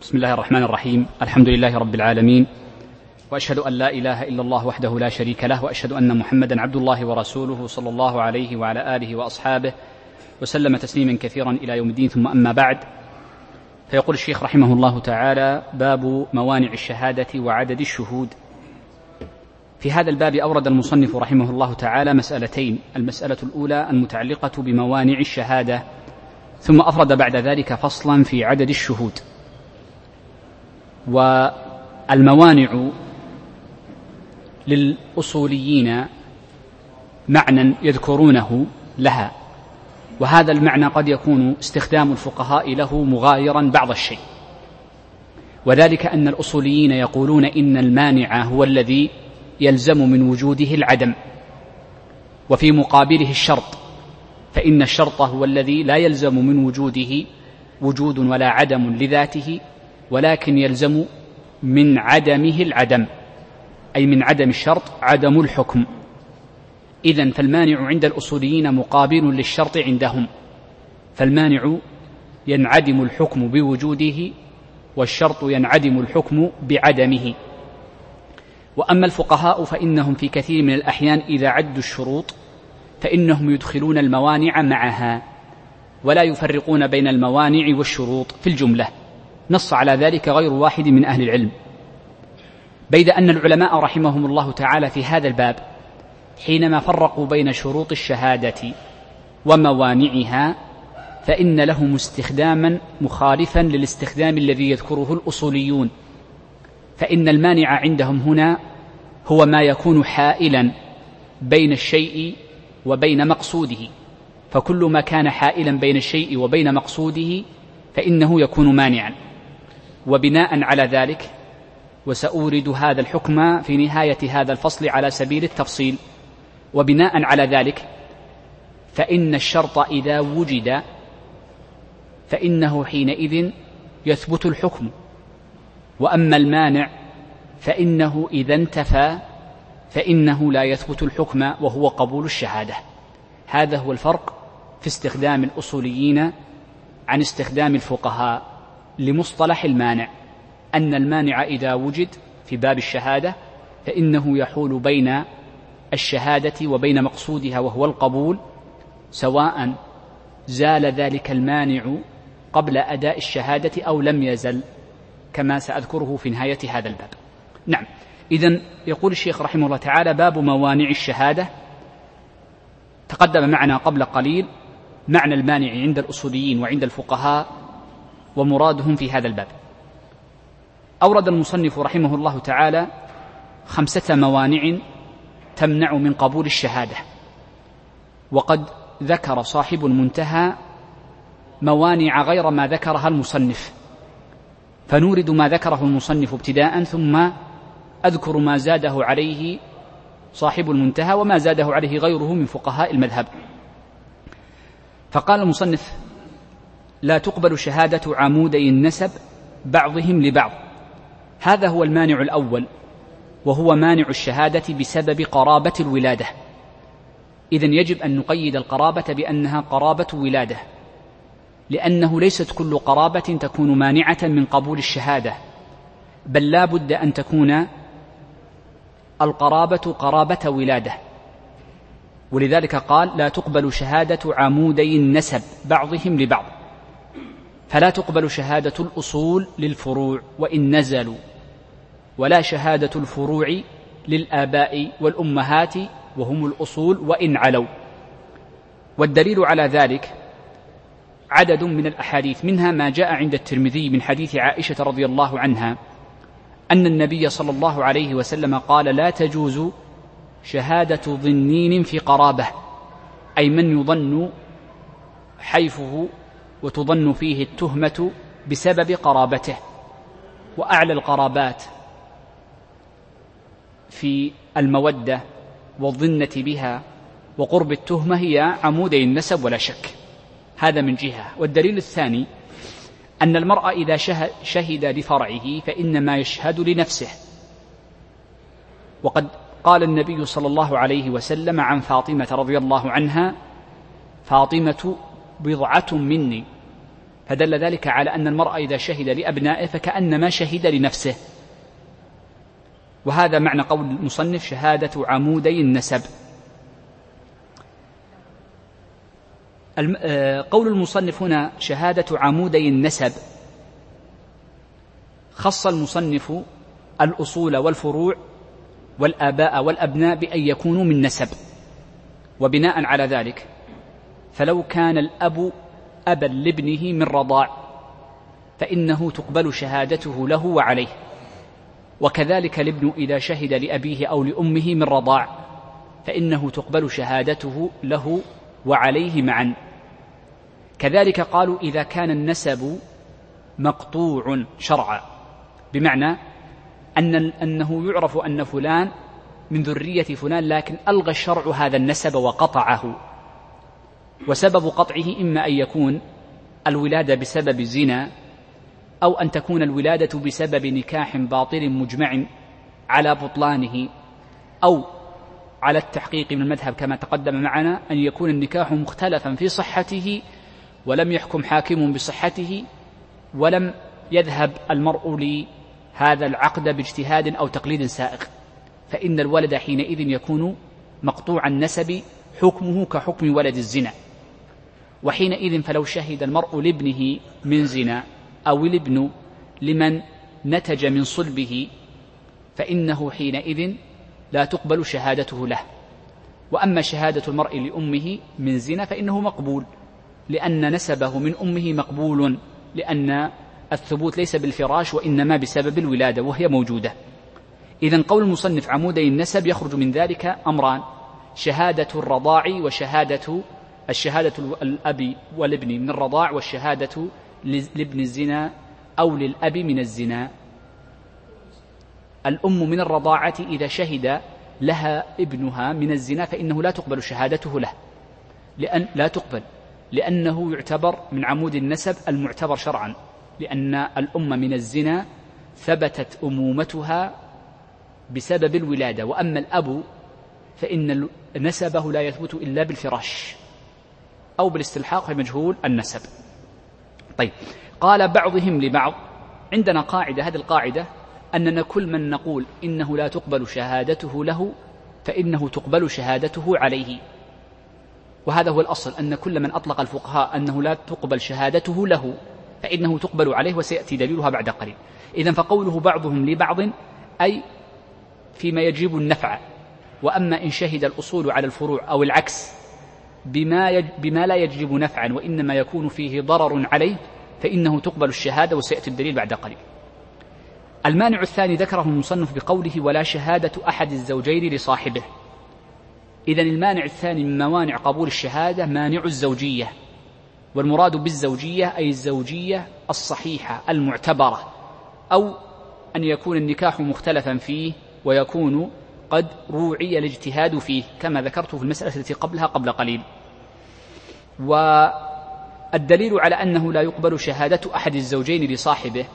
بسم الله الرحمن الرحيم. الحمد لله رب العالمين. وأشهد أن لا إله إلا الله وحده لا شريك له وأشهد أن محمدا عبد الله ورسوله صلى الله عليه وعلى آله وأصحابه وسلم تسليما كثيرا إلى يوم الدين. ثم أما بعد فيقول الشيخ رحمه الله تعالى باب موانع الشهادة وعدد الشهود. في هذا الباب أورد المصنف رحمه الله تعالى مسألتين. المسألة الأولى المتعلقة بموانع الشهادة ثم أفرد بعد ذلك فصلا في عدد الشهود. والموانع للأصوليين معنى يذكرونه لها. وهذا المعنى قد يكون استخدام الفقهاء له مغايرا بعض الشيء. وذلك أن الأصوليين يقولون إن المانع هو الذي يلزم من وجوده العدم. وفي مقابله الشرط فإن الشرط هو الذي لا يلزم من وجوده وجود ولا عدم لذاته ولكن يلزم من عدمه العدم أي من عدم الشرط عدم الحكم. إذا فالمانع عند الأصوليين مقابل للشرط عندهم فالمانع ينعدم الحكم بوجوده والشرط ينعدم الحكم بعدمه. وأما الفقهاء فإنهم في كثير من الأحيان إذا عدوا الشروط فإنهم يدخلون الموانع معها ولا يفرقون بين الموانع والشروط في الجملة. نص على ذلك غير واحد من أهل العلم. بيد أن العلماء رحمهم الله تعالى في هذا الباب حينما فرقوا بين شروط الشهادة وموانعها فإن لهم استخداما مخالفا للاستخدام الذي يذكره الأصوليون. فإن المانع عندهم هنا هو ما يكون حائلا بين الشيء وبين مقصوده. فكل ما كان حائلا بين الشيء وبين مقصوده فإنه يكون مانعا. وبناء على ذلك وسأورد هذا الحكم في نهاية هذا الفصل على سبيل التفصيل. وبناء على ذلك فإن الشرط إذا وجد فإنه حينئذ يثبت الحكم. وأما المانع فإنه إذا انتفى فإنه لا يثبت الحكم وهو قبول الشهادة. هذا هو الفرق في استخدام الأصوليين عن استخدام الفقهاء. لمصطلح المانع. أن المانع إذا وجد في باب الشهادة فإنه يحول بين الشهادة وبين مقصودها وهو القبول سواء زال ذلك المانع قبل أداء الشهادة أو لم يزل كما سأذكره في نهاية هذا الباب. نعم. إذا يقول الشيخ رحمه الله تعالى باب موانع الشهادة. تقدم معنا قبل قليل معنى المانع عند الأصوليين وعند الفقهاء ومرادهم في هذا الباب. أورد المصنف رحمه الله تعالى خمسة موانع تمنع من قبول الشهادة. وقد ذكر صاحب المنتهى موانع غير ما ذكرها المصنف. فنورد ما ذكره المصنف ابتداء ثم أذكر ما زاده عليه صاحب المنتهى وما زاده عليه غيره من فقهاء المذهب. فقال المصنف لا تقبل شهادة عمودي النسب بعضهم لبعض. هذا هو المانع الأول وهو مانع الشهادة بسبب قرابة الولادة. إذا يجب أن نقيد القرابة بأنها قرابة ولادة لأنه ليست كل قرابة تكون مانعة من قبول الشهادة بل لا بد أن تكون القرابة قرابة ولادة. ولذلك قال لا تقبل شهادة عمودي النسب بعضهم لبعض. فلا تقبل شهادة الأصول للفروع وإن نزلوا ولا شهادة الفروع للآباء والأمهات وهم الأصول وإن علوا. والدليل على ذلك عدد من الأحاديث منها ما جاء عند الترمذي من حديث عائشة رضي الله عنها أن النبي صلى الله عليه وسلم قال لا تجوز شهادة ظنين في قرابة أي من يظن حيفه وتظن فيه التهمة بسبب قرابته وأعلى القرابات في المودة والظنة بها وقرب التهمة هي عمودي النسب ولا شك. هذا من جهة. والدليل الثاني أن المرء إذا شهد لفرعه فإنما يشهد لنفسه. وقد قال النبي صلى الله عليه وسلم عن فاطمة رضي الله عنها فاطمة بضعة مني. فدل ذلك على أن المرأة إذا شهد لأبنائه فكأنما شهد لنفسه. وهذا معنى قول المصنف شهادة عمودي النسب. آه، قول المصنف هنا شهادة عمودي النسب. خص المصنف الأصول والفروع والآباء والأبناء بأن يكونوا من نسب وبناء على ذلك. فلو كان الأب أبا لابنه من رضاع فإنه تقبل شهادته له وعليه. وكذلك الابن إذا شهد لأبيه أو لأمه من رضاع فإنه تقبل شهادته له وعليه معا. كذلك قالوا إذا كان النسب مقطوع شرعا بمعنى أن أنه يعرف أن فلان من ذرية فلان لكن ألغى الشرع هذا النسب وقطعه. وسبب قطعه إما أن يكون الولادة بسبب زنا أو أن تكون الولادة بسبب نكاح باطل مجمع على بطلانه أو على التحقيق من المذهب كما تقدم معنا أن يكون النكاح مختلفا في صحته ولم يحكم حاكم بصحته ولم يذهب المرء لهذا العقد باجتهاد أو تقليد سائغ. فإن الولد حينئذ يكون مقطوع النسب حكمه كحكم ولد الزنا. وحينئذ فلو شهد المرء لابنه من زنا أو الابن لمن نتج من صلبه فإنه حينئذ لا تقبل شهادته له. وأما شهادة المرء لأمه من زنا فإنه مقبول لأن نسبه من أمه مقبول لأن الثبوت ليس بالفراش وإنما بسبب الولادة وهي موجودة. إذا قول المصنف عمودي النسب يخرج من ذلك أمران شهادة الرضاع وشهادة الشهادة الأب والابن من الرضاع والشهادة لابن الزنا أو للأب من الزنا. الأم من الرضاعة إذا شهد لها ابنها من الزنا فإنه لا تقبل شهادته له لأن لا تقبل لأنه يعتبر من عمود النسب المعتبر شرعا لأن الأم من الزنا ثبتت أمومتها بسبب الولادة وأما الأب فإن نسبه لا يثبت إلا بالفراش. أو بالاستلحاق في مجهول النسب. طيب قال بعضهم لبعض عندنا قاعدة هذه القاعدة أننا كل من نقول إنه لا تقبل شهادته له فإنه تقبل شهادته عليه. وهذا هو الأصل أن كل من أطلق الفقهاء أنه لا تقبل شهادته له فإنه تقبل عليه وسيأتي دليلها بعد قليل. إذا فقوله بعضهم لبعض أي فيما يجيب النفع. وأما إن شهد الأصول على الفروع أو العكس بما, يج بما لا يجلب نفعا وإنما يكون فيه ضرر عليه فإنه تقبل الشهادة وسيأتي الدليل بعد قليل. المانع الثاني ذكره المصنف بقوله ولا شهادة أحد الزوجين لصاحبه. إذا المانع الثاني من موانع قبول الشهادة مانع الزوجية. والمراد بالزوجية أي الزوجية الصحيحة المعتبرة أو أن يكون النكاح مختلفا فيه ويكون قد روعي الاجتهاد فيه كما ذكرت في المسألة التي قبلها قبل قليل. والدليل على أنه لا يقبل شهادة أحد الزوجين لصاحبه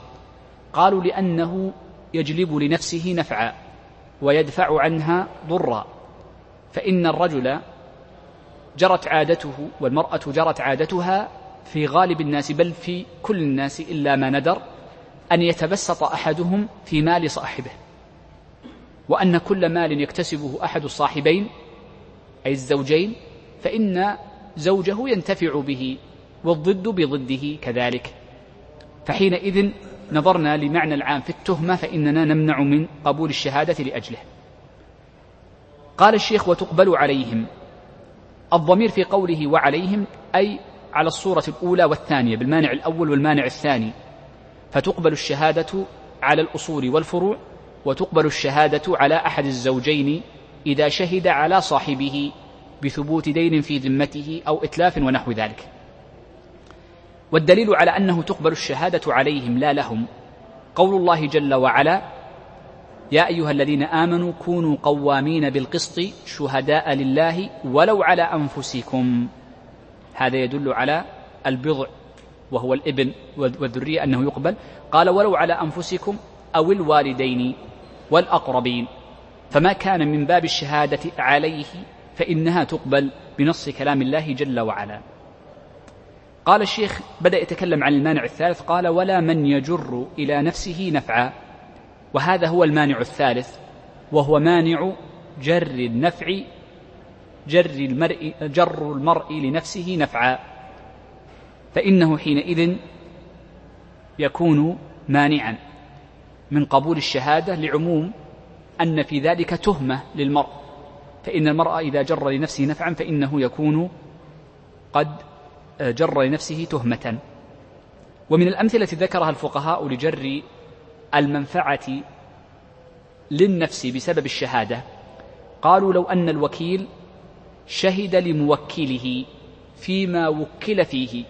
قالوا لأنه يجلب لنفسه نفعا ويدفع عنها ضرا فإن الرجل جرت عادته والمرأة جرت عادتها في غالب الناس بل في كل الناس إلا ما ندر أن يتبسط أحدهم في مال صاحبه وأن كل مال يكتسبه أحد الصاحبين أي الزوجين فإن زوجه ينتفع به والضد بضده كذلك. فحينئذ نظرنا لمعنى العام في التهمة فإننا نمنع من قبول الشهادة لأجله. قال الشيخ وتقبل عليهم. الضمير في قوله وعليهم أي على الصورة الأولى والثانية بالمانع الأول والمانع الثاني. فتقبل الشهادة على الأصول والفروع وتقبل الشهادة على أحد الزوجين إذا شهد على صاحبه بثبوت دين في ذمته أو إتلاف ونحو ذلك. والدليل على أنه تقبل الشهادة عليهم لا لهم. قول الله جل وعلا يا أيها الذين آمنوا كونوا قوامين بالقسط شهداء لله ولو على أنفسكم. هذا يدل على البضع وهو الإبن والذرية أنه يقبل. قال ولو على أنفسكم أو الوالدين والأقربين. فما كان من باب الشهادة عليه فإنها تقبل بنص كلام الله جل وعلا. قال الشيخ بدأ يتكلم عن المانع الثالث قال ولا من يجر إلى نفسه نفعا. وهذا هو المانع الثالث وهو مانع جر النفع جر المرء جر المرء لنفسه نفعا. فإنه حينئذ يكون مانعا من قبول الشهادة لعموم أن في ذلك تهمة للمرء. فإن المرء إذا جر لنفسه نفعا فإنه يكون قد جر لنفسه تهمة. ومن الأمثلة التي ذكرها الفقهاء لجر المنفعة للنفس بسبب الشهادة. قالوا لو أن الوكيل شهد لموكله فيما وكل فيه.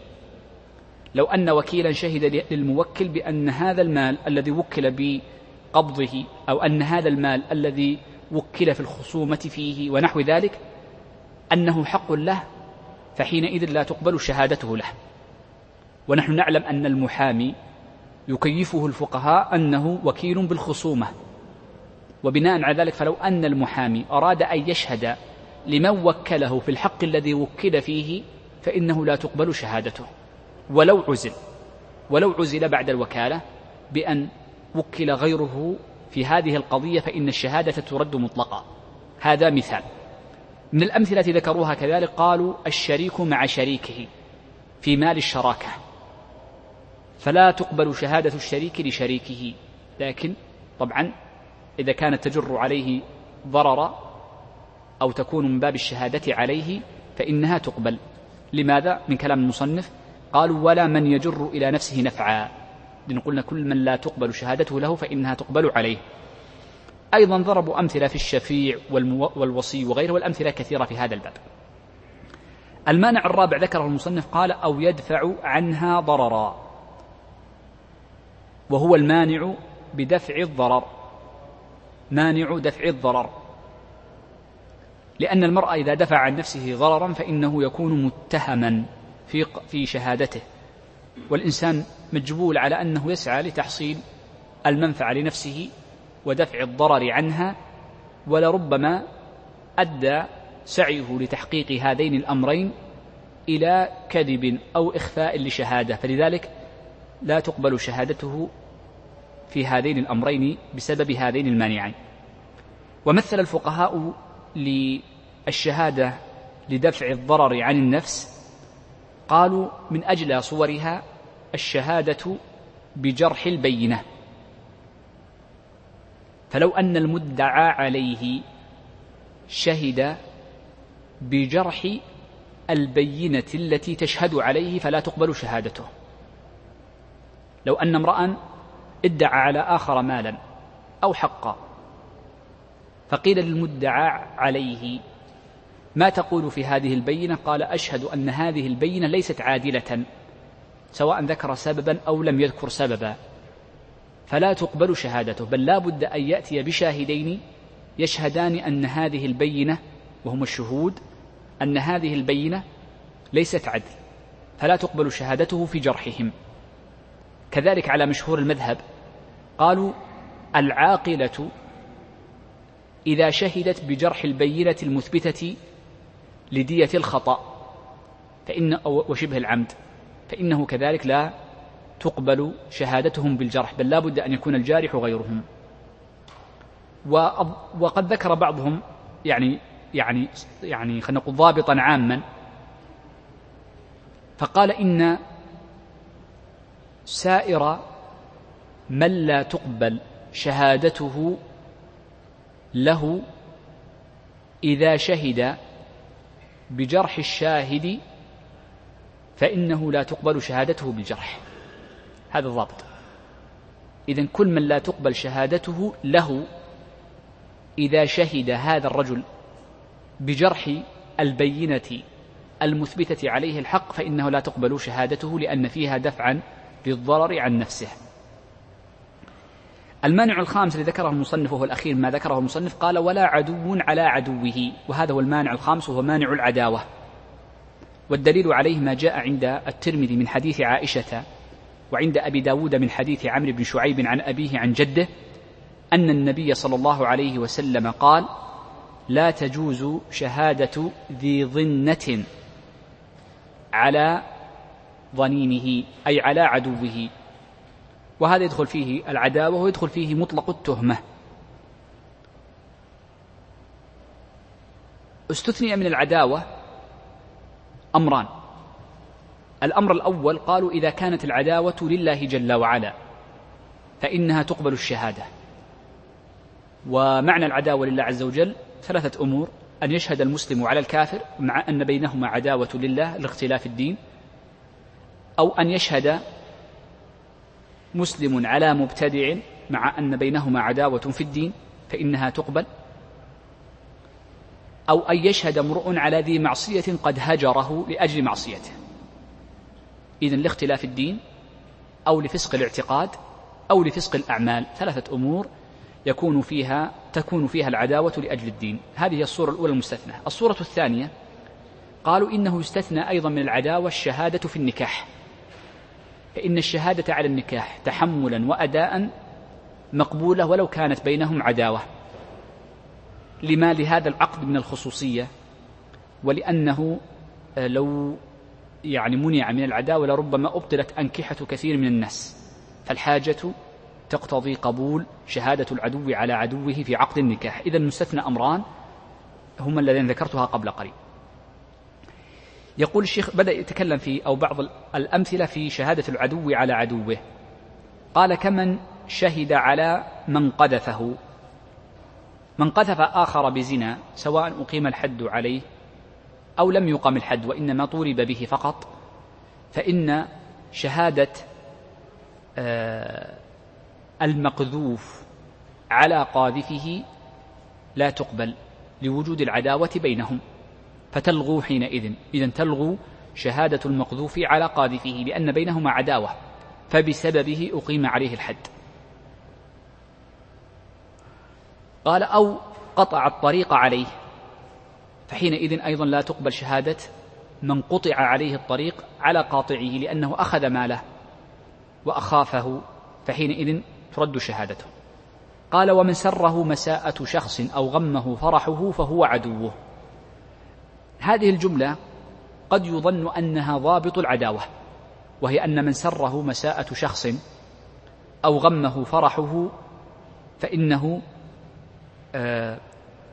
لو أن وكيلا شهد للموكل بأن هذا المال الذي وكل بقبضه أو أن هذا المال الذي وكل في الخصومة فيه ونحو ذلك أنه حق له فحينئذ لا تقبل شهادته له. ونحن نعلم أن المحامي يكيفه الفقهاء أنه وكيل بالخصومة. وبناء على ذلك فلو أن المحامي أراد أن يشهد لمن وكله في الحق الذي وكل فيه فإنه لا تقبل شهادته. ولو عزل ولو عزل بعد الوكالة بأن وكل غيره في هذه القضية فإن الشهادة ترد مطلقا. هذا مثال. من الأمثلة التي ذكروها كذلك قالوا الشريك مع شريكه في مال الشراكة. فلا تقبل شهادة الشريك لشريكه. لكن طبعا إذا كانت تجر عليه ضرر أو تكون من باب الشهادة عليه فإنها تقبل. لماذا؟ من كلام المصنف. قالوا ولا من يجر إلى نفسه نفعا. لأن قلنا كل من لا تقبل شهادته له فإنها تقبل عليه. أيضا ضربوا أمثلة في الشفيع والوصي وغيره والأمثلة كثيرة في هذا الباب. المانع الرابع ذكره المصنف قال أو يدفع عنها ضررا. وهو المانع بدفع الضرر. مانع دفع الضرر. لأن المرأة إذا دفع عن نفسه ضررا فإنه يكون متهما في في شهادته. والإنسان مجبول على أنه يسعى لتحصيل المنفعة لنفسه ودفع الضرر عنها ولربما أدى سعيه لتحقيق هذين الأمرين إلى كذب أو إخفاء لشهادة. فلذلك لا تقبل شهادته في هذين الأمرين بسبب هذين المانعين. ومثل الفقهاء للشهادة لدفع الضرر عن النفس قالوا من أجل صورها الشهادة بجرح البينة. فلو أن المدعى عليه شهد بجرح البينة التي تشهد عليه فلا تقبل شهادته. لو أن امرأ ادعى على آخر مالا أو حقا فقيل للمدعى عليه ما تقول في هذه البينة؟ قال أشهد أن هذه البينة ليست عادلة. سواء ذكر سببا أو لم يذكر سببا. فلا تقبل شهادته بل لا بد أن يأتي بشاهدين يشهدان أن هذه البينة وهم الشهود أن هذه البينة ليست عدل. فلا تقبل شهادته في جرحهم. كذلك على مشهور المذهب قالوا العاقلة إذا شهدت بجرح البينة المثبتة لدية الخطأ فإن وشبه العمد. فإنه كذلك لا تقبل شهادتهم بالجرح بل لا بد أن يكون الجارح غيرهم. وقد ذكر بعضهم يعني يعني يعني خلينا نقول ضابطا عاما فقال إن سائر من لا تقبل شهادته له إذا شهد بجرح الشاهد فإنه لا تقبل شهادته بالجرح. هذا الضابط. إذا كل من لا تقبل شهادته له إذا شهد هذا الرجل بجرح البينة المثبتة عليه الحق فإنه لا تقبل شهادته لأن فيها دفعا للضرر عن نفسه. المانع الخامس الذي ذكره المصنف وهو الأخير ما ذكره المصنف قال ولا عدو على عدوه. وهذا هو المانع الخامس وهو مانع العداوة. والدليل عليه ما جاء عند الترمذي من حديث عائشة وعند أبي داود من حديث عمرو بن شعيب عن أبيه عن جده أن النبي صلى الله عليه وسلم قال لا تجوز شهادة ذي ظنة على ضنينه أي على عدوه. وهذا يدخل فيه العداوة ويدخل فيه مطلق التهمة. استثني من العداوة أمران. الأمر الأول قالوا إذا كانت العداوة لله جل وعلا فإنها تقبل الشهادة. ومعنى العداوة لله عز وجل ثلاثة أمور. أن يشهد المسلم على الكافر مع أن بينهما عداوة لله لاختلاف الدين. أو أن يشهد مسلم على مبتدع مع أن بينهما عداوة في الدين فإنها تقبل أو أن يشهد امرؤ على ذي معصية قد هجره لأجل معصيته. إذن لاختلاف الدين أو لفسق الاعتقاد أو لفسق الأعمال ثلاثة أمور يكون فيها تكون فيها العداوة لأجل الدين. هذه الصورة الأولى المستثنى. الصورة الثانية قالوا إنه يستثنى أيضا من العداوة الشهادة في النكاح. فإن الشهادة على النكاح تحملا وأداء مقبولة ولو كانت بينهم عداوة. لما لهذا العقد من الخصوصية ولأنه آه، لو يعني منع من العداوة لربما أبطلت أنكحة كثير من الناس. فالحاجة تقتضي قبول شهادة العدو على عدوه في عقد النكاح. إذا مستثنى أمران هما اللذين ذكرتها قبل قليل يقول الشيخ بدأ يتكلم في أو بعض الأمثلة في شهادة العدو على عدوه. قال كمن شهد على من قذفه. من قذف آخر بزنا سواء أقيم الحد عليه أو لم يقم الحد وإنما طولب به فقط فإن شهادة آه، المقذوف على قاذفه لا تقبل لوجود العداوة بينهم. فتلغو حينئذ. إذا تلغو شهادة المقذوف على قاذفه لأن بينهما عداوة فبسببه أقيم عليه الحد. قال أو قطع الطريق عليه. فحينئذ أيضا لا تقبل شهادة من قطع عليه الطريق على قاطعه لأنه أخذ ماله وأخافه. فحينئذ ترد شهادته. قال ومن سره مساءة شخص أو غمه فرحه فهو عدوه. هذه الجملة قد يظن أنها ضابط العداوة وهي أن من سره مساءة شخص أو غمه فرحه فإنه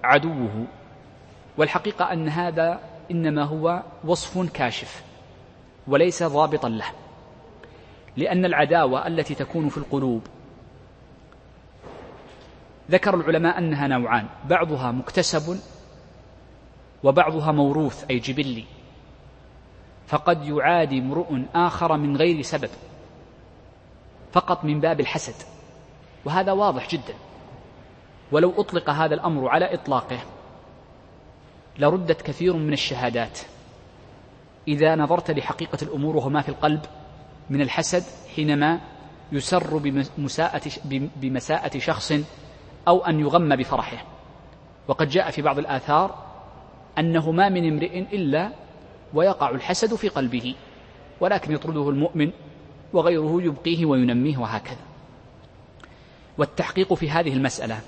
عدوه. والحقيقة أن هذا إنما هو وصف كاشف وليس ضابطا له لأن العداوة التي تكون في القلوب ذكر العلماء أنها نوعان بعضها مكتسب وبعضها موروث أي جبلي. فقد يعادي امرؤ آخر من غير سبب فقط من باب الحسد. وهذا واضح جدا. ولو أطلق هذا الأمر على إطلاقه لردت كثير من الشهادات. إذا نظرت لحقيقة الأمور وما في القلب من الحسد حينما يسر بمساءة, بمساءة شخص أو أن يغم بفرحه. وقد جاء في بعض الآثار أنه ما من امرئ إلا ويقع الحسد في قلبه ولكن يطرده المؤمن وغيره يبقيه وينميه وهكذا. والتحقيق في هذه المسألة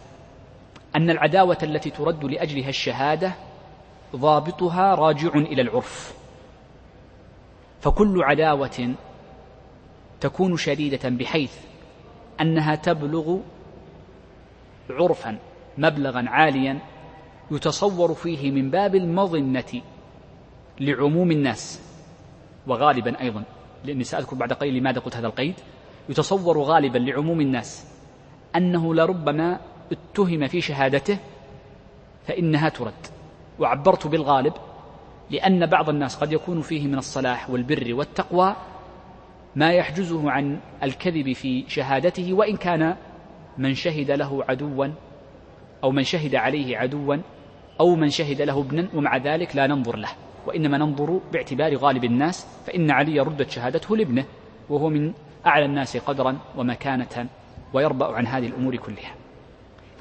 أن العداوة التي ترد لأجلها الشهادة ضابطها راجع إلى العرف. فكل عداوة تكون شديدة بحيث أنها تبلغ عرفا مبلغا عاليا يتصور فيه من باب المظنة لعموم الناس وغالبا أيضا لأني سأذكر بعد قليل لماذا قلت هذا القيد يتصور غالبا لعموم الناس أنه لربما اتهم في شهادته فإنها ترد. وعبرت بالغالب لأن بعض الناس قد يكون فيه من الصلاح والبر والتقوى ما يحجزه عن الكذب في شهادته وإن كان من شهد له عدوا أو من شهد عليه عدوا أو من شهد له ابنا ومع ذلك لا ننظر له. وإنما ننظر باعتبار غالب الناس فإن علي ردت شهادته لابنه وهو من أعلى الناس قدرا ومكانة ويربأ عن هذه الأمور كلها.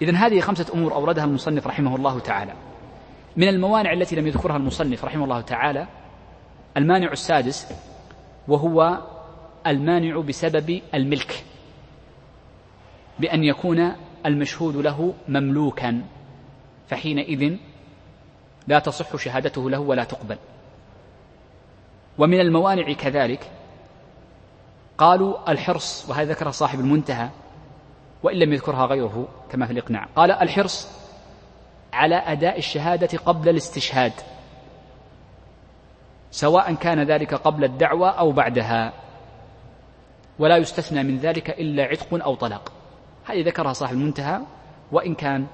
إذا هذه خمسة أمور أوردها المصنف رحمه الله تعالى. من الموانع التي لم يذكرها المصنف رحمه الله تعالى المانع السادس وهو المانع بسبب الملك بأن يكون المشهود له مملوكا فحينئذ لا تصح شهادته له ولا تقبل. ومن الموانع كذلك قالوا الحرص وهذا ذكرها صاحب المنتهى وإن لم يذكرها غيره كما في الإقناع. قال الحرص على أداء الشهادة قبل الاستشهاد سواء كان ذلك قبل الدعوة أو بعدها. ولا يستثنى من ذلك إلا عتق أو طلاق. هذه ذكرها صاحب المنتهى وإن كان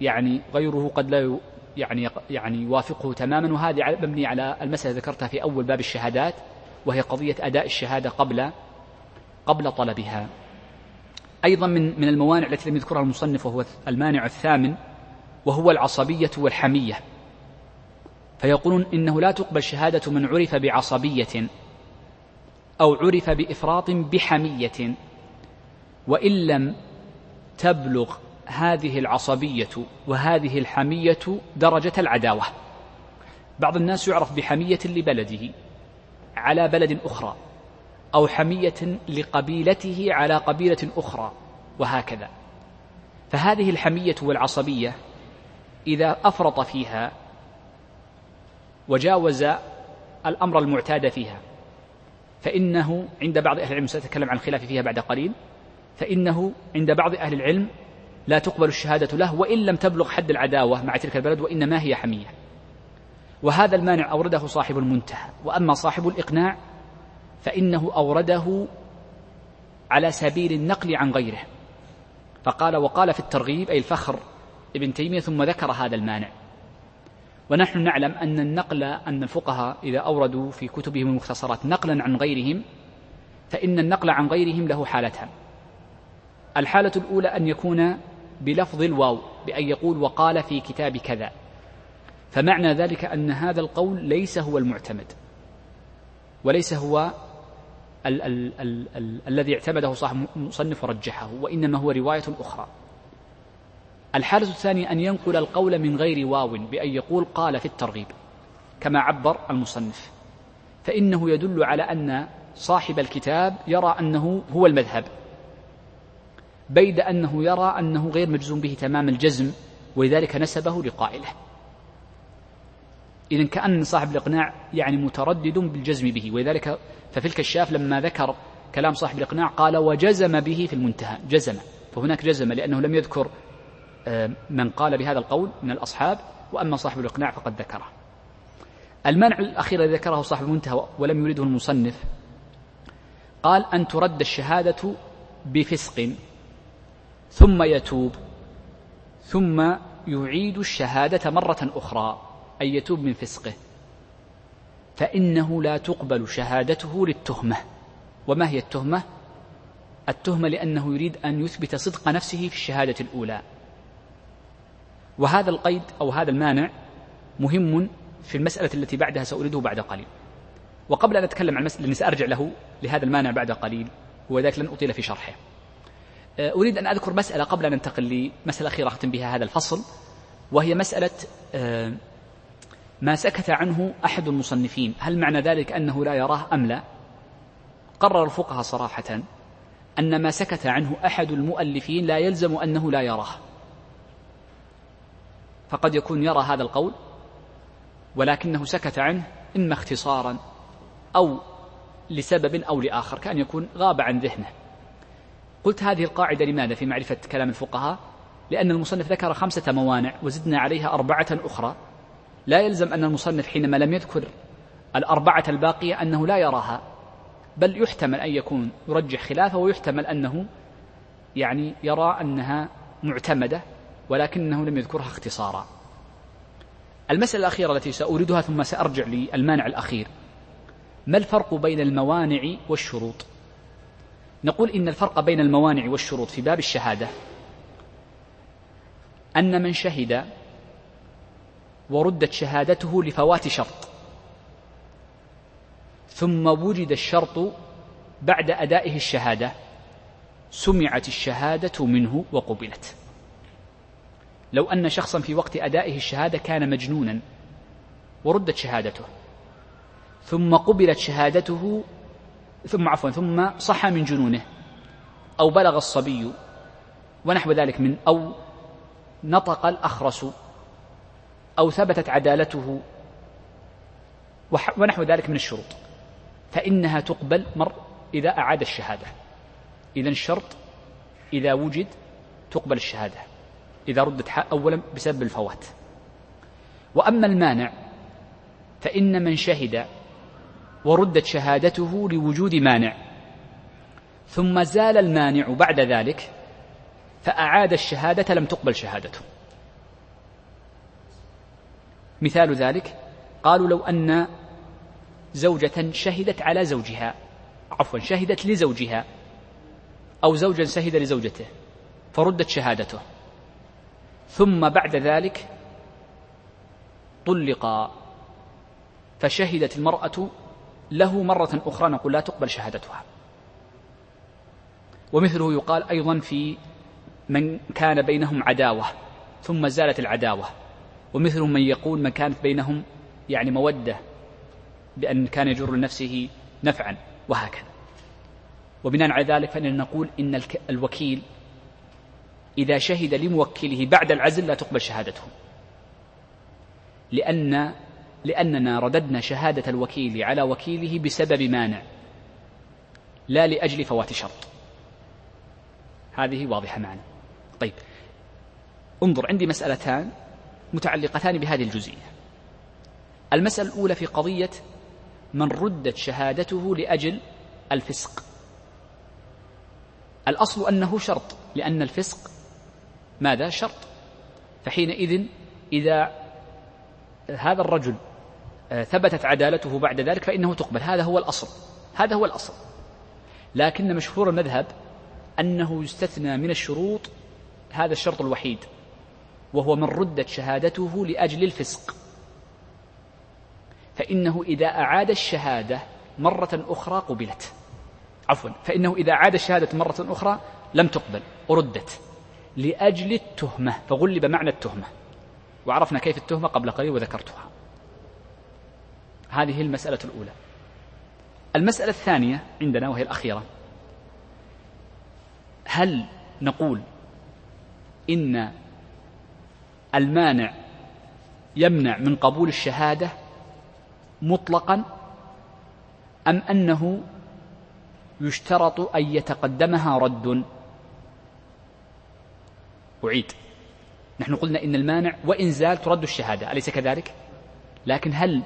يعني غيره قد لا يعني يعني يوافقه تماما. وهذه مبني على المسألة ذكرتها في أول باب الشهادات وهي قضية أداء الشهادة قبل قبل طلبها. أيضا من من الموانع التي لم يذكرها المصنف وهو المانع الثامن وهو العصبية والحمية. فيقولون إنه لا تقبل شهادة من عرف بعصبية أو عرف بإفراط بحمية وإن لم تبلغ هذه العصبية وهذه الحمية درجة العداوة. بعض الناس يعرف بحمية لبلده على بلد أخرى. أو حمية لقبيلته على قبيلة أخرى وهكذا. فهذه الحمية والعصبية إذا أفرط فيها وجاوز الأمر المعتاد فيها فإنه عند بعض أهل العلم سأتكلم عن الخلاف فيها بعد قليل فإنه عند بعض أهل العلم لا تقبل الشهادة له وإن لم تبلغ حد العداوة مع تلك البلد وإنما هي حمية. وهذا المانع أورده صاحب المنتهى. وأما صاحب الإقناع فإنه أورده على سبيل النقل عن غيره. فقال وقال في الترغيب أي الفخر ابن تيمية ثم ذكر هذا المانع. ونحن نعلم أن النقل أن الفقهاء إذا أوردوا في كتبهم المختصرات نقلا عن غيرهم فإن النقل عن غيرهم له حالتان الحالة الأولى أن يكون بلفظ الواو بأن يقول وقال في كتاب كذا. فمعنى ذلك أن هذا القول ليس هو المعتمد وليس هو ال ال ال ال الذي اعتمده صاحب المصنف ورجحه وإنما هو رواية أخرى. الحالة الثانية أن ينقل القول من غير واو بأن يقول قال في الترغيب كما عبر المصنف. فإنه يدل على أن صاحب الكتاب يرى أنه هو المذهب بيد أنه يرى أنه غير مجزوم به تمام الجزم ولذلك نسبه لقائله. إذا كأن صاحب الإقناع يعني متردد بالجزم به ولذلك ففي الكشاف لما ذكر كلام صاحب الإقناع قال وجزم به في المنتهى جزم فهناك جزم لأنه لم يذكر آه، من قال بهذا القول من الأصحاب وأما صاحب الإقناع فقد ذكره. المنع الأخير الذي ذكره صاحب المنتهى ولم يريده المصنف قال أن ترد الشهادة بفسق ثم يتوب ثم يعيد الشهادة مرة أخرى. أي يتوب من فسقه. فإنه لا تقبل شهادته للتهمة. وما هي التهمة؟ التهمة لأنه يريد أن يثبت صدق نفسه في الشهادة الأولى. وهذا القيد أو هذا المانع مهم في المسألة التي بعدها سأريده بعد قليل. وقبل أن أتكلم عن المسألة اللي سأرجع له لهذا المانع بعد قليل وذلك لن أطيل في شرحه. آه، أريد أن أذكر مسألة قبل أن ننتقل لمسألة أخيرة أختم بها هذا الفصل وهي مسألة آه، ما سكت عنه أحد المصنفين. هل معنى ذلك أنه لا يراه أم لا؟ قرر الفقهاء صراحة أن ما سكت عنه أحد المؤلفين لا يلزم أنه لا يراه. فقد يكون يرى هذا القول ولكنه سكت عنه إما اختصارا أو لسبب أو لآخر كأن يكون غاب عن ذهنه. قلت هذه القاعدة لماذا في معرفة كلام الفقهاء؟ لأن المصنف ذكر خمسة موانع وزدنا عليها أربعة أخرى. لا يلزم أن المصنف حينما لم يذكر الأربعة الباقية أنه لا يراها بل يحتمل أن يكون يرجح خلافه ويحتمل أنه يعني يرى أنها معتمدة ولكنه لم يذكرها اختصارا. المسألة الأخيرة التي سأوردها ثم سأرجع للمانع الأخير. ما الفرق بين الموانع والشروط؟ نقول إن الفرق بين الموانع والشروط في باب الشهادة أن من شهد وردت شهادته لفوات شرط. ثم وجد الشرط بعد أدائه الشهادة. سمعت الشهادة منه وقبلت. لو أن شخصا في وقت أدائه الشهادة كان مجنونا وردت شهادته. ثم قبلت شهادته ثم عفوا ثم صح من جنونه أو بلغ الصبي ونحو ذلك من أو نطق الأخرس أو ثبتت عدالته. ونحو ذلك من الشروط. فإنها تقبل مر إذا أعاد الشهادة. إذا الشرط إذا وجد تقبل الشهادة. إذا ردت أولا بسبب الفوات. وأما المانع فإن من شهد وردت شهادته لوجود مانع. ثم زال المانع بعد ذلك فأعاد الشهادة لم تقبل شهادته. مثال ذلك قالوا لو أن زوجة شهدت على زوجها عفوا شهدت لزوجها أو زوجا شهد لزوجته فردت شهادته. ثم بعد ذلك طلقا فشهدت المرأة له مرة أخرى نقول لا تقبل شهادتها. ومثله يقال أيضا في من كان بينهم عداوة ثم زالت العداوة. ومثل من يقول من كانت بينهم يعني مودة بأن كان يجر لنفسه نفعا وهكذا. وبناء على ذلك فإننا نقول إن الوكيل إذا شهد لموكله بعد العزل لا تقبل شهادته. لأن لأننا رددنا شهادة الوكيل على وكيله بسبب مانع لا لأجل فوات شرط هذه واضحة معنا. طيب انظر عندي مسألتان. متعلقتان بهذه الجزئية. المسألة الأولى في قضية من ردت شهادته لأجل الفسق. الأصل أنه شرط لأن الفسق ماذا؟ شرط. فحينئذ إذا هذا الرجل آه، ثبتت عدالته بعد ذلك فإنه تقبل. هذا هو الأصل. هذا هو الأصل. لكن مشهور المذهب أنه يستثنى من الشروط هذا الشرط الوحيد. وهو من ردت شهادته لأجل الفسق. فإنه إذا أعاد الشهادة مرة أخرى قبلت. عفوا فإنه إذا أعاد الشهادة مرة أخرى لم تقبل وردت لأجل التهمة فغلب معنى التهمة. وعرفنا كيف التهمة قبل قليل وذكرتها. هذه المسألة الأولى. المسألة الثانية عندنا وهي الأخيرة. هل نقول إن المانع يمنع من قبول الشهادة مطلقا أم أنه يشترط أن يتقدمها رد؟ أعيد. نحن قلنا إن المانع وإن زال ترد الشهادة أليس كذلك؟ لكن هل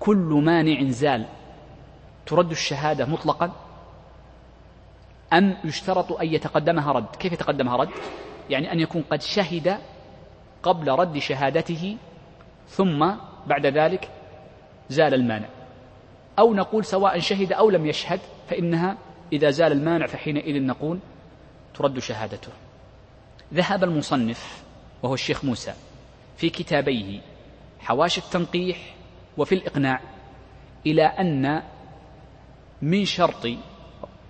كل مانع زال ترد الشهادة مطلقا؟ أم يشترط أن يتقدمها رد؟ كيف يتقدمها رد؟ يعني أن يكون قد شهد قبل رد شهادته ثم بعد ذلك زال المانع. أو نقول سواء شهد أو لم يشهد فإنها إذا زال المانع فحينئذ نقول ترد شهادته. ذهب المصنف وهو الشيخ موسى في كتابيه حواشي التنقيح وفي الإقناع إلى أن من شرط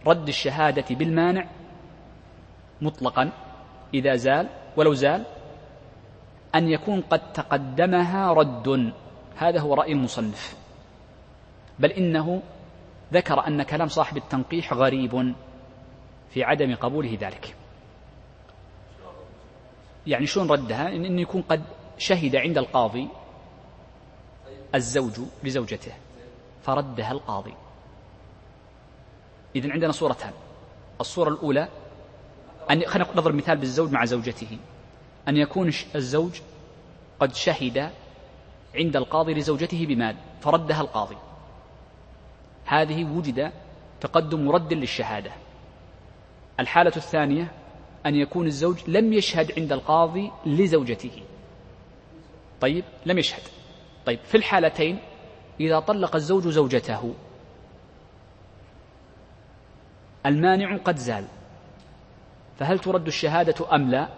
رد الشهادة بالمانع مطلقا إذا زال ولو زال أن يكون قد تقدمها رد. هذا هو رأي المصنف. بل إنه ذكر أن كلام صاحب التنقيح غريب في عدم قبوله ذلك. يعني شلون ردها؟ إن إنه يكون قد شهد عند القاضي الزوج لزوجته فردها القاضي. إذن عندنا صورتان. الصورة الأولى أن خلينا نضرب مثال بالزوج مع زوجته. أن يكون الزوج قد شهد عند القاضي لزوجته بمال فردها القاضي. هذه وجد تقدم مرد للشهادة. الحالة الثانية أن يكون الزوج لم يشهد عند القاضي لزوجته. طيب لم يشهد. طيب في الحالتين إذا طلق الزوج زوجته المانع قد زال. فهل ترد الشهادة أم لا؟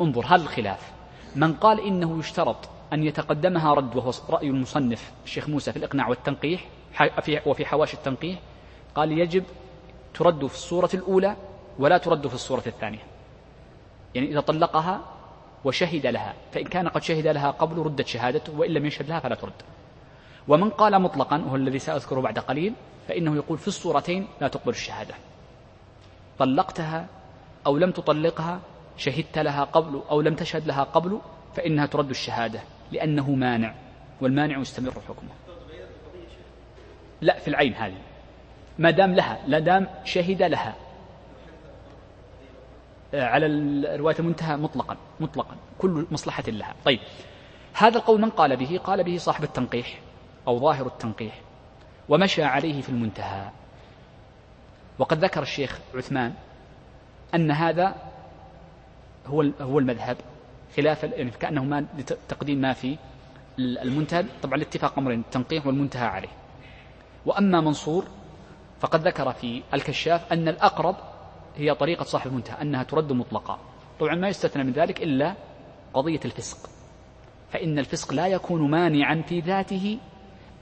انظر هذا الخلاف. من قال إنه يشترط أن يتقدمها رد وهو رأي المصنف الشيخ موسى في الإقناع والتنقيح وفي حواشي التنقيح قال يجب ترد في الصورة الأولى ولا ترد في الصورة الثانية. يعني إذا طلقها وشهد لها فإن كان قد شهد لها قبل ردت شهادته وإن لم يشهد لها فلا ترد. ومن قال مطلقا وهو الذي سأذكره بعد قليل فإنه يقول في الصورتين لا تقبل الشهادة. طلقتها أو لم تطلقها شهدت لها قبل أو لم تشهد لها قبل فإنها ترد الشهادة لأنه مانع والمانع يستمر حكمه. لا في العين هذه. ما دام لها لا دام شهد لها. آه، على رواية المنتهى مطلقا مطلقا كل مصلحة لها. طيب هذا القول من قال به؟ قال به صاحب التنقيح أو ظاهر التنقيح ومشى عليه في المنتهى. وقد ذكر الشيخ عثمان أن هذا هو هو المذهب. خلاف يعني كأنه ما تقديم ما في المنتهى. طبعا الاتفاق أمرين التنقيح والمنتهى عليه. وأما منصور فقد ذكر في الكشاف أن الأقرب هي طريقة صاحب المنتهى أنها ترد مطلقا. طبعا ما يستثنى من ذلك إلا قضية الفسق. فإن الفسق لا يكون مانعا في ذاته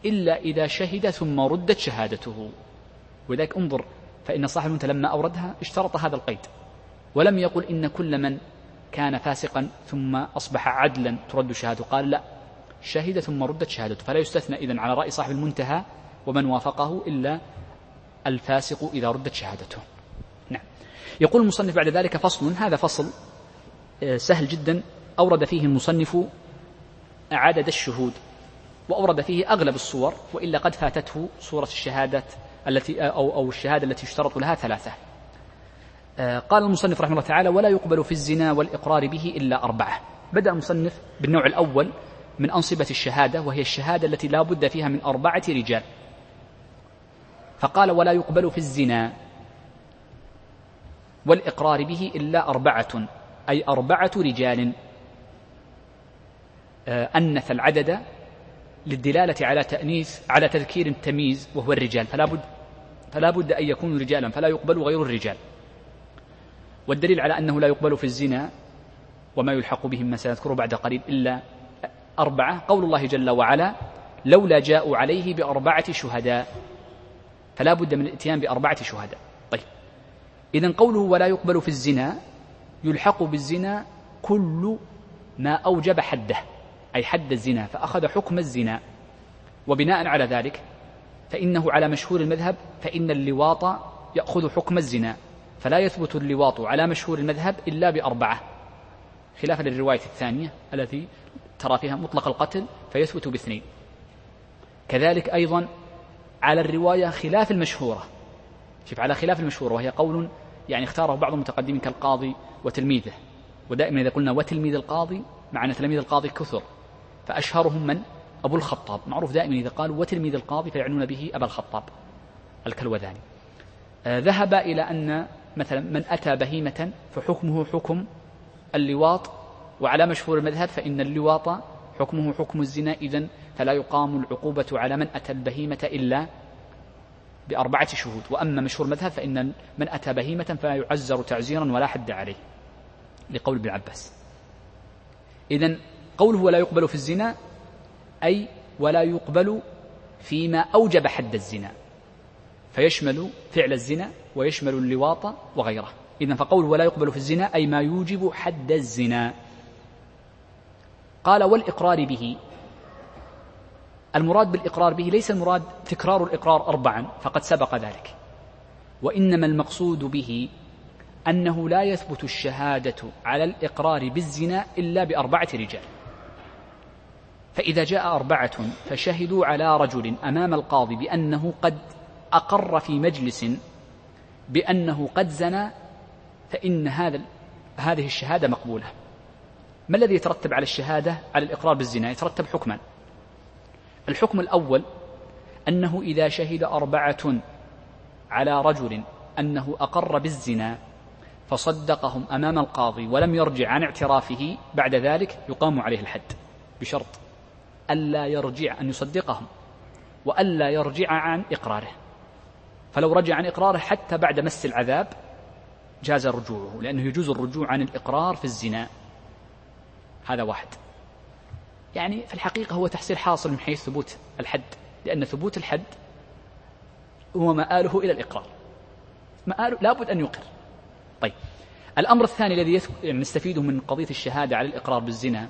إلا إذا شهد ثم ردت شهادته. ولذلك انظر فإن صاحب المنتهى لما أوردها اشترط هذا القيد. ولم يقل إن كل من كان فاسقا ثم أصبح عدلا ترد شهادته قال لا شهد ثم ردت شهادته. فلا يستثنى إذن على رأي صاحب المنتهى ومن وافقه إلا الفاسق إذا ردت شهادته. نعم. يقول المصنف بعد ذلك فصل هذا فصل آه، سهل جدا. أورد فيه المصنف عدد الشهود وأورد فيه أغلب الصور وإلا قد فاتته صورة الشهادة التي أو أو الشهادة التي يشترط لها ثلاثة. آه، قال المصنف رحمه الله تعالى: ولا يقبل في الزنا والإقرار به إلا أربعة. بدأ المصنف بالنوع الأول من أنصبة الشهادة وهي الشهادة التي لا بد فيها من أربعة رجال. فقال: ولا يقبل في الزنا والإقرار به إلا أربعة أي أربعة رجال آه، أنث العدد للدلالة على تأنيث على تذكير التمييز وهو الرجال فلا بد فلا بد أن يكونوا رجالا فلا يقبل غير الرجال والدليل على أنه لا يقبل في الزنا وما يلحق بهم ما سنذكره بعد قليل إلا أربعة. قول الله جل وعلا لولا جاءوا عليه بأربعة شهداء. فلا بد من الاتيان بأربعة شهداء. طيب. إذا قوله ولا يقبل في الزنا يلحق بالزنا كل ما أوجب حده. أي حد الزنا فأخذ حكم الزنا. وبناء على ذلك فإنه على مشهور المذهب فإن اللواط يأخذ حكم الزنا. فلا يثبت اللواط على مشهور المذهب إلا بأربعة خلافا للرواية الثانية التي ترى فيها مطلق القتل فيثبت باثنين. كذلك أيضا على الرواية خلاف المشهورة. شوف على خلاف المشهورة وهي قول يعني اختاره بعض المتقدمين كالقاضي وتلميذه. ودائما إذا قلنا وتلميذ القاضي مع أن تلميذ القاضي كثر. فأشهرهم من؟ أبو الخطاب. معروف دائما إذا قالوا وتلميذ القاضي فيعنون به أبا الخطاب الكلوذاني. آه ذهب إلى أن مثلا من أتى بهيمة فحكمه حكم اللواط وعلى مشهور المذهب فإن اللواط حكمه حكم الزنا إذن فلا يقام العقوبة على من أتى البهيمة إلا بأربعة شهود. وأما مشهور المذهب فإن من أتى بهيمة فلا يعزر تعزيرا ولا حد عليه لقول ابن عباس. إذن قوله ولا يقبل في الزنا أي ولا يقبل فيما أوجب حد الزنا. فيشمل فعل الزنا ويشمل اللواط وغيره. إذا فقوله ولا يقبل في الزنا أي ما يوجب حد الزنا. قال والإقرار به. المراد بالإقرار به ليس المراد تكرار الإقرار أربعا فقد سبق ذلك. وإنما المقصود به أنه لا يثبت الشهادة على الإقرار بالزنا إلا بأربعة رجال. فإذا جاء أربعة فشهدوا على رجل أمام القاضي بأنه قد أقر في مجلس بأنه قد زنى فإن هذا هذه الشهادة مقبولة. ما الذي يترتب على الشهادة؟ على الإقرار بالزنا يترتب حكما. الحكم الأول أنه إذا شهد أربعة على رجل أنه أقر بالزنا فصدقهم أمام القاضي ولم يرجع عن اعترافه بعد ذلك يقام عليه الحد بشرط ألا يرجع أن يصدقهم وألا يرجع عن إقراره. فلو رجع عن إقراره حتى بعد مس العذاب جاز رجوعه لأنه يجوز الرجوع عن الإقرار في الزنا. هذا واحد. يعني في الحقيقة هو تحصيل حاصل من حيث ثبوت الحد لأن ثبوت الحد هو مآله إلى الإقرار. مآله لابد أن يقر. طيب. الأمر الثاني الذي يعني نستفيده من قضية الشهادة على الإقرار بالزنا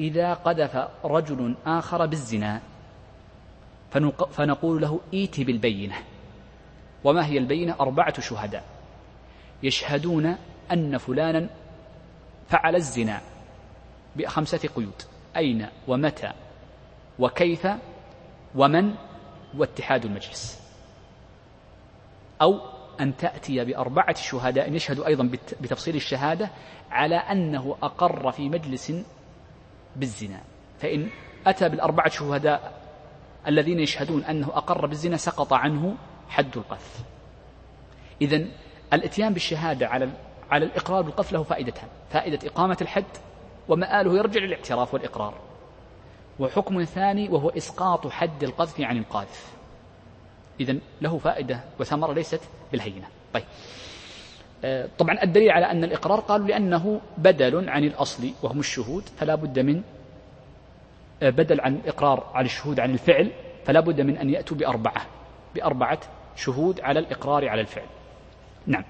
إذا قذف رجل آخر بالزنا فنقول له إيت بالبينة. وما هي البينة؟ أربعة شهداء. يشهدون أن فلانا فعل الزنا بخمسة قيود. أين ومتى وكيف ومن واتحاد المجلس. أو أن تأتي بأربعة شهداء. يشهدوا أيضا بتفصيل الشهادة على أنه أقر في مجلس بالزنا. فإن أتى بالأربعة شهداء الذين يشهدون أنه أقر بالزنا سقط عنه حد القذف. إذا الإتيان بالشهادة على على الإقرار بالقذف له فائدتان فائدة إقامة الحد ومآله يرجع للاعتراف والإقرار. وحكم ثاني وهو إسقاط حد القذف عن القاذف. إذا له فائدة وثمرة ليست بالهينة. طيب. آه، طبعا الدليل على أن الإقرار قالوا لأنه بدل عن الأصل وهم الشهود فلا بد من بدل عن الإقرار على الشهود عن الفعل فلا بد من أن يأتوا بأربعة بأربعة شهود على الإقرار على الفعل. نعم.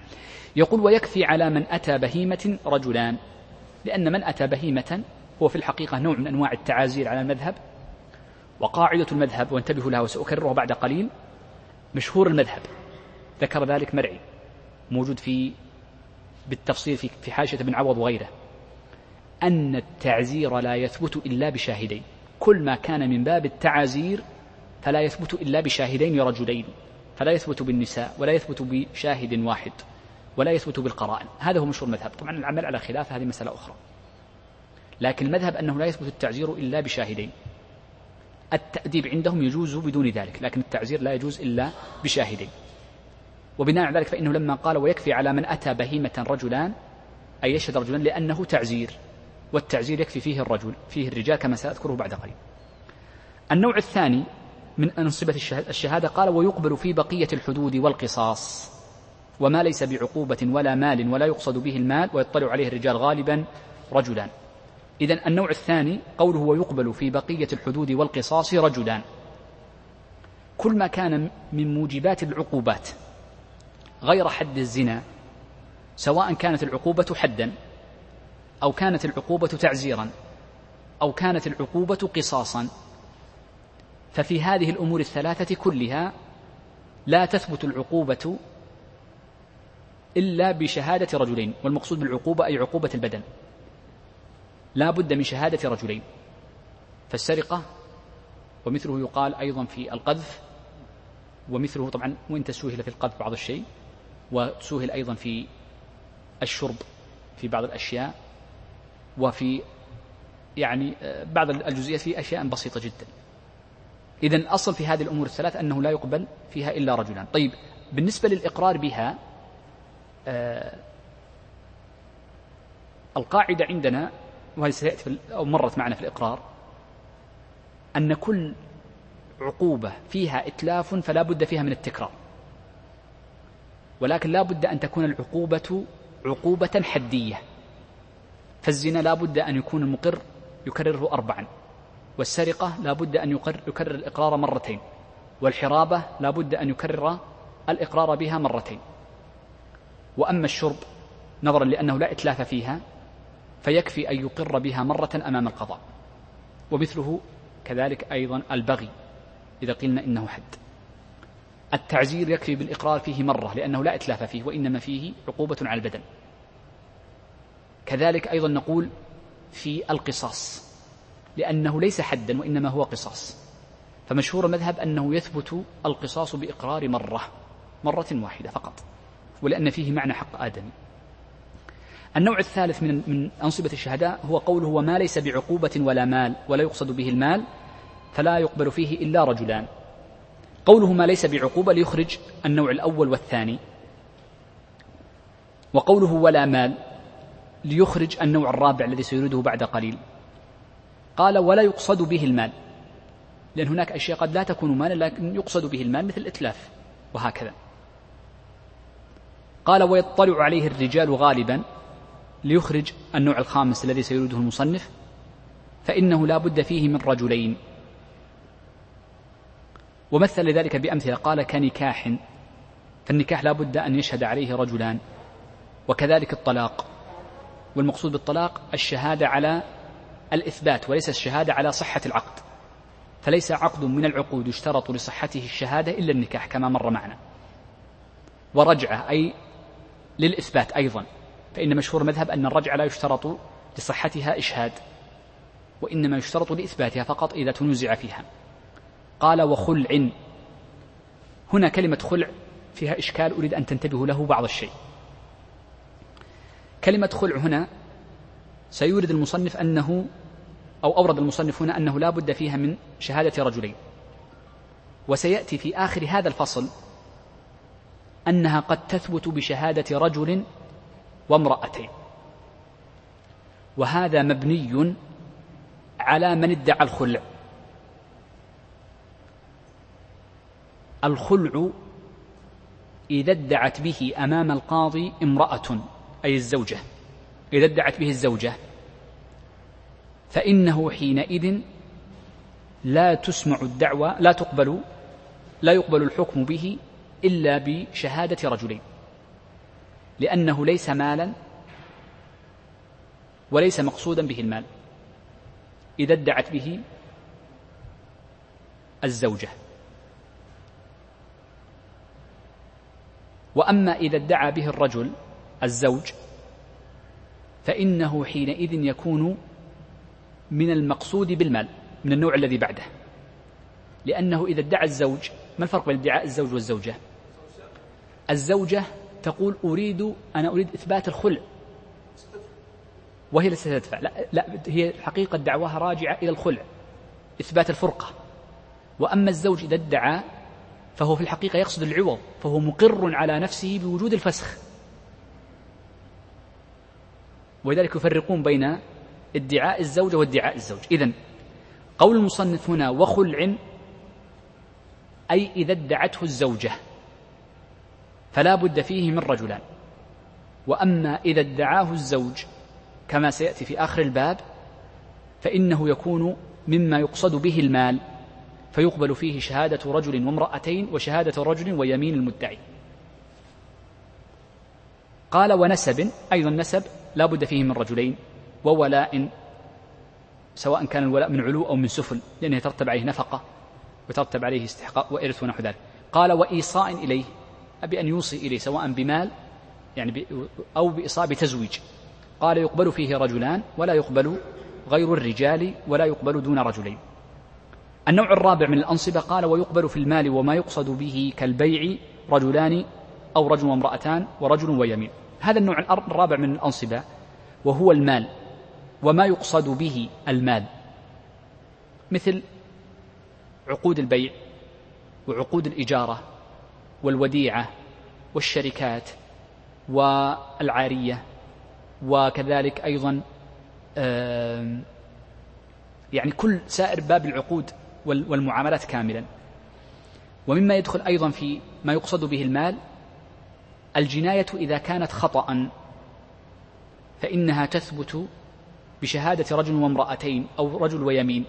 يقول ويكفي على من أتى بهيمة رجلان. لأن من أتى بهيمة هو في الحقيقة نوع من أنواع التعازير على المذهب وقاعدة المذهب وانتبهوا لها وسأكررها بعد قليل مشهور المذهب. ذكر ذلك مرعي موجود في بالتفصيل في حاشية ابن عوض وغيره أن التعزير لا يثبت إلا بشاهدين. كل ما كان من باب التعازير فلا يثبت إلا بشاهدين رجلين فلا يثبت بالنساء ولا يثبت بشاهد واحد ولا يثبت بالقرائن. هذا هو مشهور المذهب. طبعا العمل على خلاف هذه مسألة أخرى. لكن المذهب أنه لا يثبت التعزير إلا بشاهدين. التأديب عندهم يجوز بدون ذلك لكن التعزير لا يجوز إلا بشاهدين. وبناء على ذلك فإنه لما قال ويكفي على من أتى بهيمة رجلان أي يشهد رجلان لأنه تعزير. والتعزير يكفي فيه الرجل فيه الرجال كما سأذكره بعد قليل. النوع الثاني من أنصبة الشهادة قال ويقبل في بقية الحدود والقصاص وما ليس بعقوبة ولا مال ولا يقصد به المال ويطلع عليه الرجال غالبا رجلان إذا النوع الثاني قوله ويقبل في بقية الحدود والقصاص رجلان كل ما كان من موجبات العقوبات غير حد الزنا سواء كانت العقوبة حدا أو كانت العقوبة تعزيرا أو كانت العقوبة قصاصا. ففي هذه الأمور الثلاثة كلها لا تثبت العقوبة إلا بشهادة رجلين والمقصود بالعقوبة أي عقوبة البدن. لا بد من شهادة رجلين. فالسرقة ومثله يقال أيضا في القذف ومثله طبعا وإن تسوهل في القذف بعض الشيء وسهل أيضا في الشرب في بعض الأشياء. وفي يعني آه، بعض الجزئيات في أشياء بسيطة جدا. إذا الأصل في هذه الأمور الثلاث أنه لا يقبل فيها إلا رجلان. طيب بالنسبة للإقرار بها آه القاعدة عندنا وهذه سيأتي أو مرت معنا في الإقرار أن كل عقوبة فيها إتلاف فلا بد فيها من التكرار. ولكن لا بد أن تكون العقوبة عقوبة حدية. فالزنا لا بد أن يكون المقر يكرره أربعا والسرقة لا بد أن يكرر الإقرار مرتين والحرابة لا بد أن يكرر الإقرار بها مرتين. وأما الشرب نظرا لأنه لا إتلاف فيها فيكفي أن يقر بها مرة أمام القضاء. ومثله كذلك أيضا البغي إذا قلنا إنه حد. التعزير يكفي بالإقرار فيه مرة لأنه لا إتلاف فيه وإنما فيه عقوبة على البدن. كذلك أيضا نقول في القصاص لأنه ليس حدا وإنما هو قصاص. فمشهور المذهب أنه يثبت القصاص بإقرار مرة مرة واحدة فقط ولأن فيه معنى حق آدمي. النوع الثالث من من أنصبة الشهداء هو قوله وما ليس بعقوبة ولا مال ولا يقصد به المال فلا يقبل فيه إلا رجلان. قوله ما ليس بعقوبة ليخرج النوع الأول والثاني. وقوله ولا مال ليخرج النوع الرابع الذي سيريده بعد قليل. قال ولا يقصد به المال. لأن هناك أشياء قد لا تكون مالا لكن يقصد به المال مثل الإتلاف وهكذا. قال ويطلع عليه الرجال غالبا ليخرج النوع الخامس الذي سيريده المصنف فإنه لا بد فيه من رجلين. ومثل ذلك بأمثلة. قال كنكاح. فالنكاح لا بد أن يشهد عليه رجلان وكذلك الطلاق. والمقصود بالطلاق الشهادة على الإثبات وليس الشهادة على صحة العقد. فليس عقد من العقود يشترط لصحته الشهادة إلا النكاح كما مر معنا. ورجعة أي للإثبات أيضا. فإن مشهور مذهب أن الرجعة لا يشترط لصحتها إشهاد وإنما يشترط لإثباتها فقط إذا تنزع فيها. قال وخلع. هنا كلمة خلع فيها إشكال أريد أن تنتبهوا له بعض الشيء. كلمة خلع هنا سيورد المصنف أنه أو أورد المصنف هنا أنه لا بد فيها من شهادة رجلين. وسيأتي في آخر هذا الفصل أنها قد تثبت بشهادة رجل وامرأتين. وهذا مبني على من ادعى الخلع. الخلع إذا ادعت به أمام القاضي امرأة. أي الزوجة إذا ادعت به الزوجة. فإنه حينئذ لا تسمع الدعوة لا تقبل لا يقبل الحكم به إلا بشهادة رجلين. لأنه ليس مالا وليس مقصودا به المال إذا ادعت به الزوجة. وأما إذا ادعى به الرجل الزوج فإنه حينئذ يكون من المقصود بالمال من النوع الذي بعده. لأنه إذا ادعى الزوج ما الفرق بين ادعاء الزوج والزوجة؟ الزوجة تقول أريد أنا أريد إثبات الخلع. وهي ليست تدفع لا, لا هي حقيقة دعواها راجعة إلى الخلع إثبات الفرقة. وأما الزوج إذا ادعى فهو في الحقيقة يقصد العوض فهو مقر على نفسه بوجود الفسخ. ولذلك يفرقون بين ادعاء الزوجة وادعاء الزوج. إذن قول المصنف هنا وخلع أي إذا ادعته الزوجة فلا بد فيه من رجلان. وأما إذا ادعاه الزوج كما سيأتي في آخر الباب فإنه يكون مما يقصد به المال فيقبل فيه شهادة رجل وامرأتين وشهادة رجل ويمين المدعي. قال ونسب أيضا نسب لا بد فيه من رجلين وولاء سواء كان الولاء من علو أو من سفل لأنه يترتب عليه نفقة ويترتب عليه استحقاق وإرث ونحو ذلك. قال وإيصاء إليه. أبي أن يوصي إليه سواء بمال يعني أو بإصاء بتزويج. قال يقبل فيه رجلان ولا يقبل غير الرجال ولا يقبل دون رجلين. النوع الرابع من الأنصبة قال ويقبل في المال وما يقصد به كالبيع رجلان أو رجل وامرأتان ورجل ويمين. هذا النوع الرابع من الأنصبة وهو المال وما يقصد به المال. مثل عقود البيع وعقود الإجارة والوديعة والشركات والعارية وكذلك أيضا يعني كل سائر باب العقود والمعاملات كاملا. ومما يدخل أيضا في ما يقصد به المال الجناية إذا كانت خطأ فإنها تثبت بشهادة رجل وامرأتين أو رجل ويمين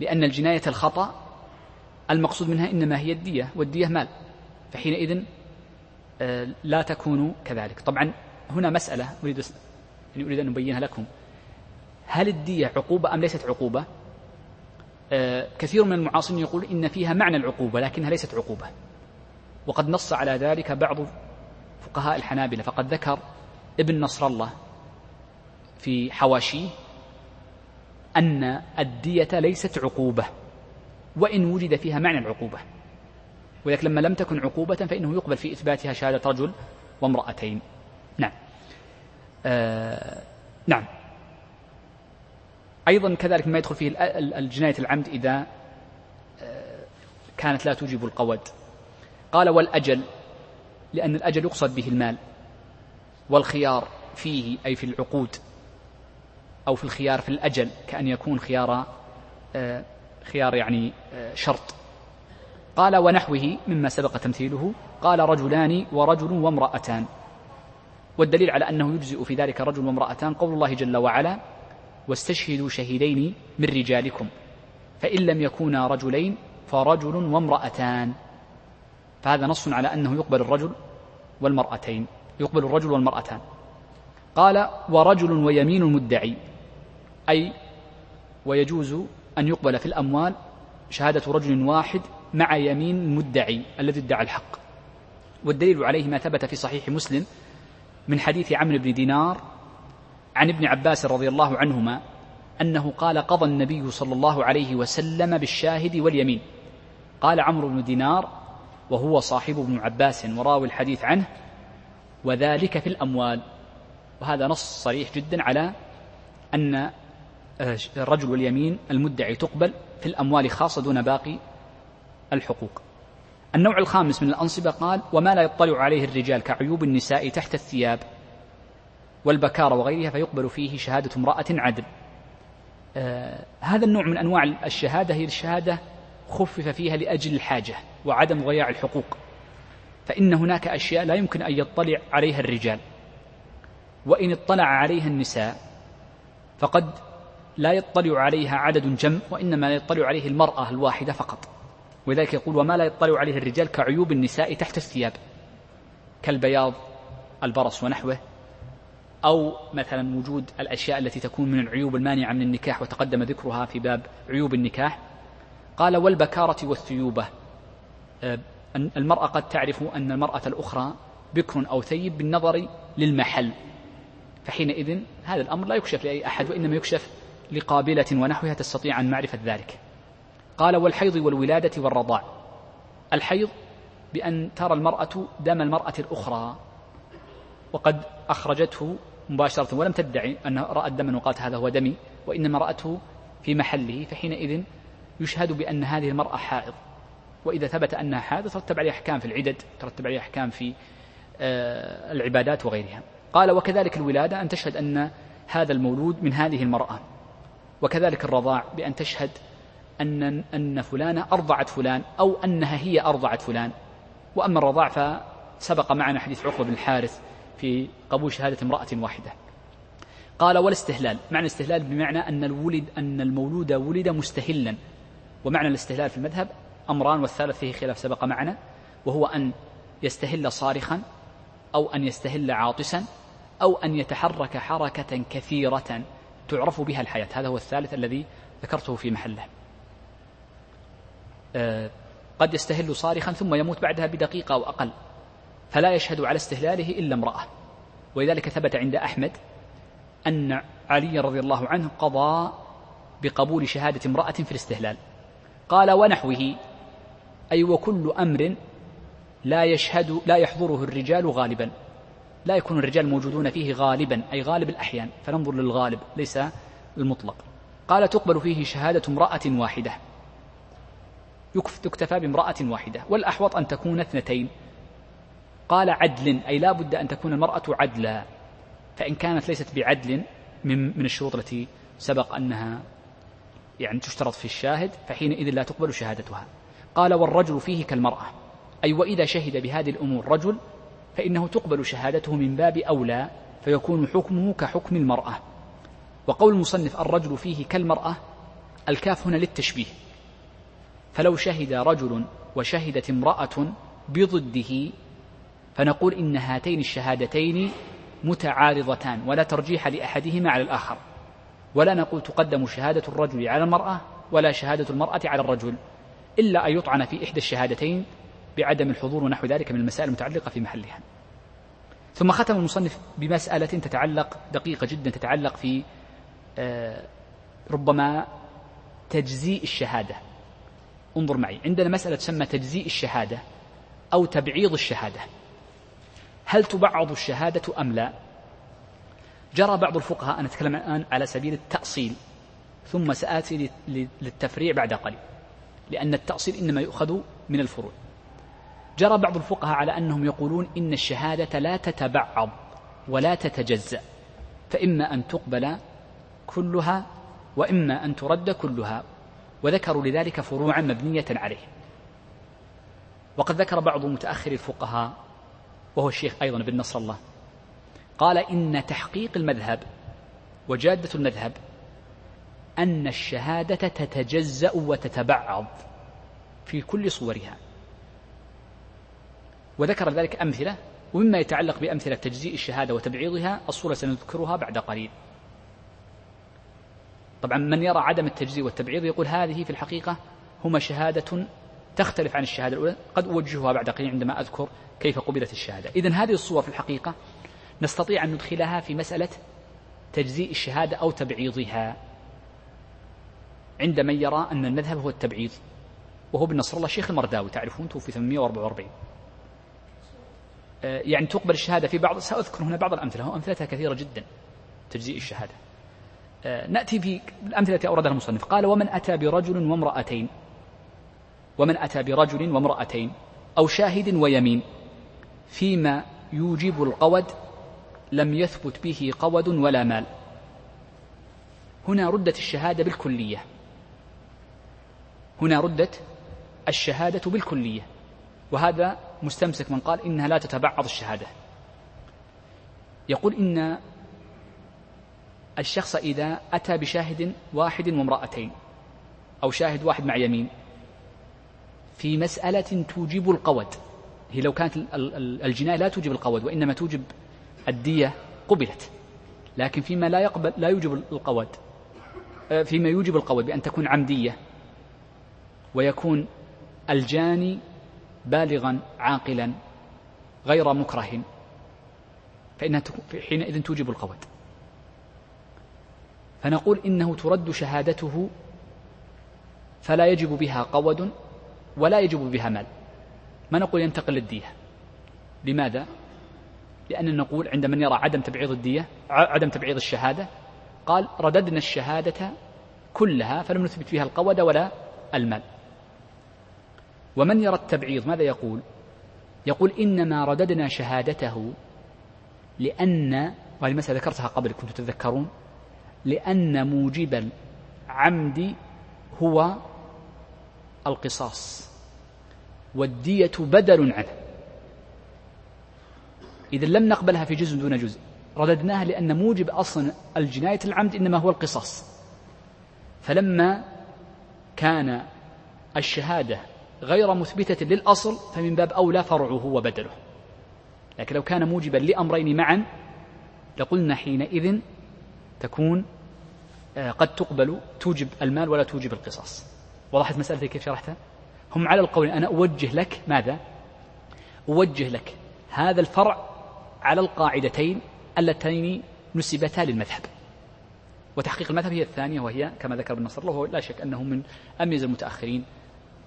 لأن الجناية الخطأ المقصود منها إنما هي الدية والدية مال فحينئذ آه، لا تكون كذلك. طبعا هنا مسألة أريد يعني أريد أن أبينها لكم. هل الدية عقوبة أم ليست عقوبة؟ آه، كثير من المعاصرين يقول إن فيها معنى العقوبة لكنها ليست عقوبة. وقد نص على ذلك بعض فقهاء الحنابلة فقد ذكر ابن نصر الله في حواشيه أن الدية ليست عقوبة وإن وجد فيها معنى العقوبة ولكن لما لم تكن عقوبة فإنه يقبل في إثباتها شهادة رجل وامرأتين. نعم. آه نعم. أيضا كذلك ما يدخل فيه الجناية العمد إذا آه، كانت لا توجب القود قال والأجل لأن الأجل يقصد به المال والخيار فيه أي في العقود أو في الخيار في الأجل كأن يكون خيار آه، خيار يعني آه، شرط. قال ونحوه مما سبق تمثيله قال رجلان ورجل وامرأتان. والدليل على أنه يجزئ في ذلك رجل وامرأتان قول الله جل وعلا واستشهدوا شهيدين من رجالكم فإن لم يكونا رجلين فرجل وامرأتان. فهذا نص على أنه يقبل الرجل والمرأتين يقبل الرجل والمرأتان. قال ورجل ويمين المدعي أي ويجوز أن يقبل في الأموال شهادة رجل واحد مع يمين المدعي الذي ادعى الحق. والدليل عليه ما ثبت في صحيح مسلم من حديث عمرو بن دينار عن ابن عباس رضي الله عنهما أنه قال قضى النبي صلى الله عليه وسلم بالشاهد واليمين. قال عمرو بن دينار وهو صاحب ابن عباس وراوي الحديث عنه وذلك في الأموال. وهذا نص صريح جدا على أن آه، الرجل واليمين المدعي تقبل في الأموال خاصة دون باقي الحقوق. النوع الخامس من الأنصبة قال وما لا يطلع عليه الرجال كعيوب النساء تحت الثياب والبكارة وغيرها فيقبل فيه شهادة امرأة عدل. آه هذا النوع من أنواع الشهادة هي الشهادة خفف فيها لأجل الحاجة وعدم ضياع الحقوق. فإن هناك أشياء لا يمكن أن يطلع عليها الرجال. وإن اطلع عليها النساء فقد لا يطلع عليها عدد جم وإنما يطلع عليه المرأة الواحدة فقط. ولذلك يقول وما لا يطلع عليه الرجال كعيوب النساء تحت الثياب كالبياض البرص ونحوه أو مثلا وجود الأشياء التي تكون من العيوب المانعة من النكاح وتقدم ذكرها في باب عيوب النكاح قال والبكارة والثيوبة. آه، المرأة قد تعرف أن المرأة الأخرى بكر أو ثيب بالنظر للمحل. فحينئذ هذا الأمر لا يكشف لأي أحد وإنما يكشف لقابلة ونحوها تستطيع عن معرفة ذلك. قال والحيض والولادة والرضاع. الحيض بأن ترى المرأة دم المرأة الأخرى وقد أخرجته مباشرة ولم تدعي أنها رأت دما وقالت هذا هو دمي وإنما رأته في محله. فحينئذ يشهد بأن هذه المرأة حائض. وإذا ثبت أنها حائض ترتب عليها أحكام في العدد ترتب عليها أحكام في آه، العبادات وغيرها. قال وكذلك الولادة أن تشهد أن هذا المولود من هذه المرأة. وكذلك الرضاع بأن تشهد أن أن فلانة أرضعت فلان أو أنها هي أرضعت فلان. وأما الرضاع فسبق معنا حديث عقبة بن الحارث في قبول شهادة امرأة واحدة. قال والاستهلال. معنى الاستهلال بمعنى أن الولد أن المولود ولد مستهلا. ومعنى الاستهلال في المذهب أمران والثالث فيه خلاف سبق معنا وهو أن يستهل صارخا أو أن يستهل عاطسا أو أن يتحرك حركة كثيرة تعرف بها الحياة. هذا هو الثالث الذي ذكرته في محله. آه، قد يستهل صارخا ثم يموت بعدها بدقيقة أو أقل فلا يشهد على استهلاله إلا امرأة. ولذلك ثبت عند أحمد أن علي رضي الله عنه قضى بقبول شهادة امرأة في الاستهلال. قال ونحوه أي وكل أمر لا يشهد لا يحضره الرجال غالبا لا يكون الرجال موجودون فيه غالبا أي غالب الأحيان فننظر للغالب ليس المطلق. قال تقبل فيه شهادة امرأة واحدة. يكتفى بامرأة واحدة. والأحوط أن تكون اثنتين. قال عدل أي لا بد أن تكون المرأة عدلا. فإن كانت ليست بعدل من الشروط التي سبق أنها يعني تشترط في الشاهد فحينئذ لا تقبل شهادتها. قال والرجل فيه كالمرأة. أي وإذا شهد بهذه الأمور رجل فإنه تقبل شهادته من باب أولى فيكون حكمه كحكم المرأة. وقول المصنف الرجل فيه كالمرأة الكاف هنا للتشبيه. فلو شهد رجل وشهدت امرأة بضده فنقول إن هاتين الشهادتين متعارضتان ولا ترجيح لأحدهما على الآخر. ولا نقول تقدم شهادة الرجل على المرأة ولا شهادة المرأة على الرجل إلا أن يطعن في إحدى الشهادتين بعدم الحضور ونحو ذلك من المسائل المتعلقة في محلها. ثم ختم المصنف بمسألة تتعلق دقيقة جدا تتعلق في آه، ربما تجزيء الشهادة. انظر معي عندنا مسألة تسمى تجزيء الشهادة أو تبعيض الشهادة. هل تبعض الشهادة أم لا؟ جرى بعض الفقهاء أنا أتكلم الآن على سبيل التأصيل ثم سآتي للتفريع بعد قليل لأن التأصيل إنما يؤخذ من الفروع. جرى بعض الفقهاء على أنهم يقولون إن الشهادة لا تتبعض ولا تتجزأ فإما أن تقبل كلها وإما أن ترد كلها وذكروا لذلك فروعا مبنية عليه. وقد ذكر بعض متأخر الفقهاء وهو الشيخ أيضا بن نصر الله قال إن تحقيق المذهب وجادة المذهب أن الشهادة تتجزأ وتتبعض في كل صورها. وذكر ذلك أمثلة ومما يتعلق بأمثلة تجزيء الشهادة وتبعيضها الصورة سنذكرها بعد قليل. طبعا من يرى عدم التجزيء والتبعيض يقول هذه في الحقيقة هما شهادة تختلف عن الشهادة الأولى قد أوجهها بعد قليل عندما أذكر كيف قبلت الشهادة. إذن هذه الصور في الحقيقة نستطيع أن ندخلها في مسألة تجزيء الشهادة أو تبعيضها. عند من يرى أن المذهب هو التبعيض وهو بن نصر الله شيخ المرداوي تعرفون توفي 844 آه، يعني تقبل الشهادة في بعض سأذكر هنا بعض الأمثلة وأمثلتها كثيرة جدا تجزيء الشهادة. آه، نأتي في الأمثلة التي أوردها المصنف. قال ومن أتى برجل وامرأتين ومن أتى برجل وامرأتين أو شاهد ويمين فيما يوجب القود لم يثبت به قود ولا مال. هنا ردت الشهادة بالكلية. هنا ردت الشهادة بالكلية. وهذا مستمسك من قال إنها لا تتبعض الشهادة. يقول إن الشخص إذا أتى بشاهد واحد وامرأتين أو شاهد واحد مع يمين في مسألة توجب القود. هي لو كانت الجناية لا توجب القود وإنما توجب الدية قبلت. لكن فيما لا يقبل لا يوجب القود آه، فيما يوجب القود بأن تكون عمدية. ويكون الجاني بالغا عاقلا غير مكره فإنها حينئذ توجب القود فنقول إنه ترد شهادته فلا يجب بها قود ولا يجب بها مال. ما نقول ينتقل للدية؟ لماذا؟ لأن نقول عند من يرى عدم تبعيض الدية عدم تبعيض الشهادة قال رددنا الشهادة كلها فلم نثبت فيها القود ولا المال. ومن يرى التبعيض ماذا يقول؟ يقول إنما رددنا شهادته لأن وهذه المسألة ذكرتها قبل كنتم تتذكرون لأن موجب العمد هو القصاص والدية بدل عنه. إذا لم نقبلها في جزء دون جزء رددناها لأن موجب أصلا الجناية العمد إنما هو القصاص. فلما كان الشهادة غير مثبتة للأصل فمن باب أولى فرعه وبدله. لكن لو كان موجبا لأمرين معا لقلنا حينئذ تكون آه، قد تقبل توجب المال ولا توجب القصاص. وضحت مسألتي كيف شرحتها؟ هم على القول أنا أوجه لك ماذا؟ أوجه لك هذا الفرع على القاعدتين اللتين نسبتا للمذهب. وتحقيق المذهب هي الثانية وهي كما ذكر ابن نصر الله وهو لا شك أنه من أميز المتأخرين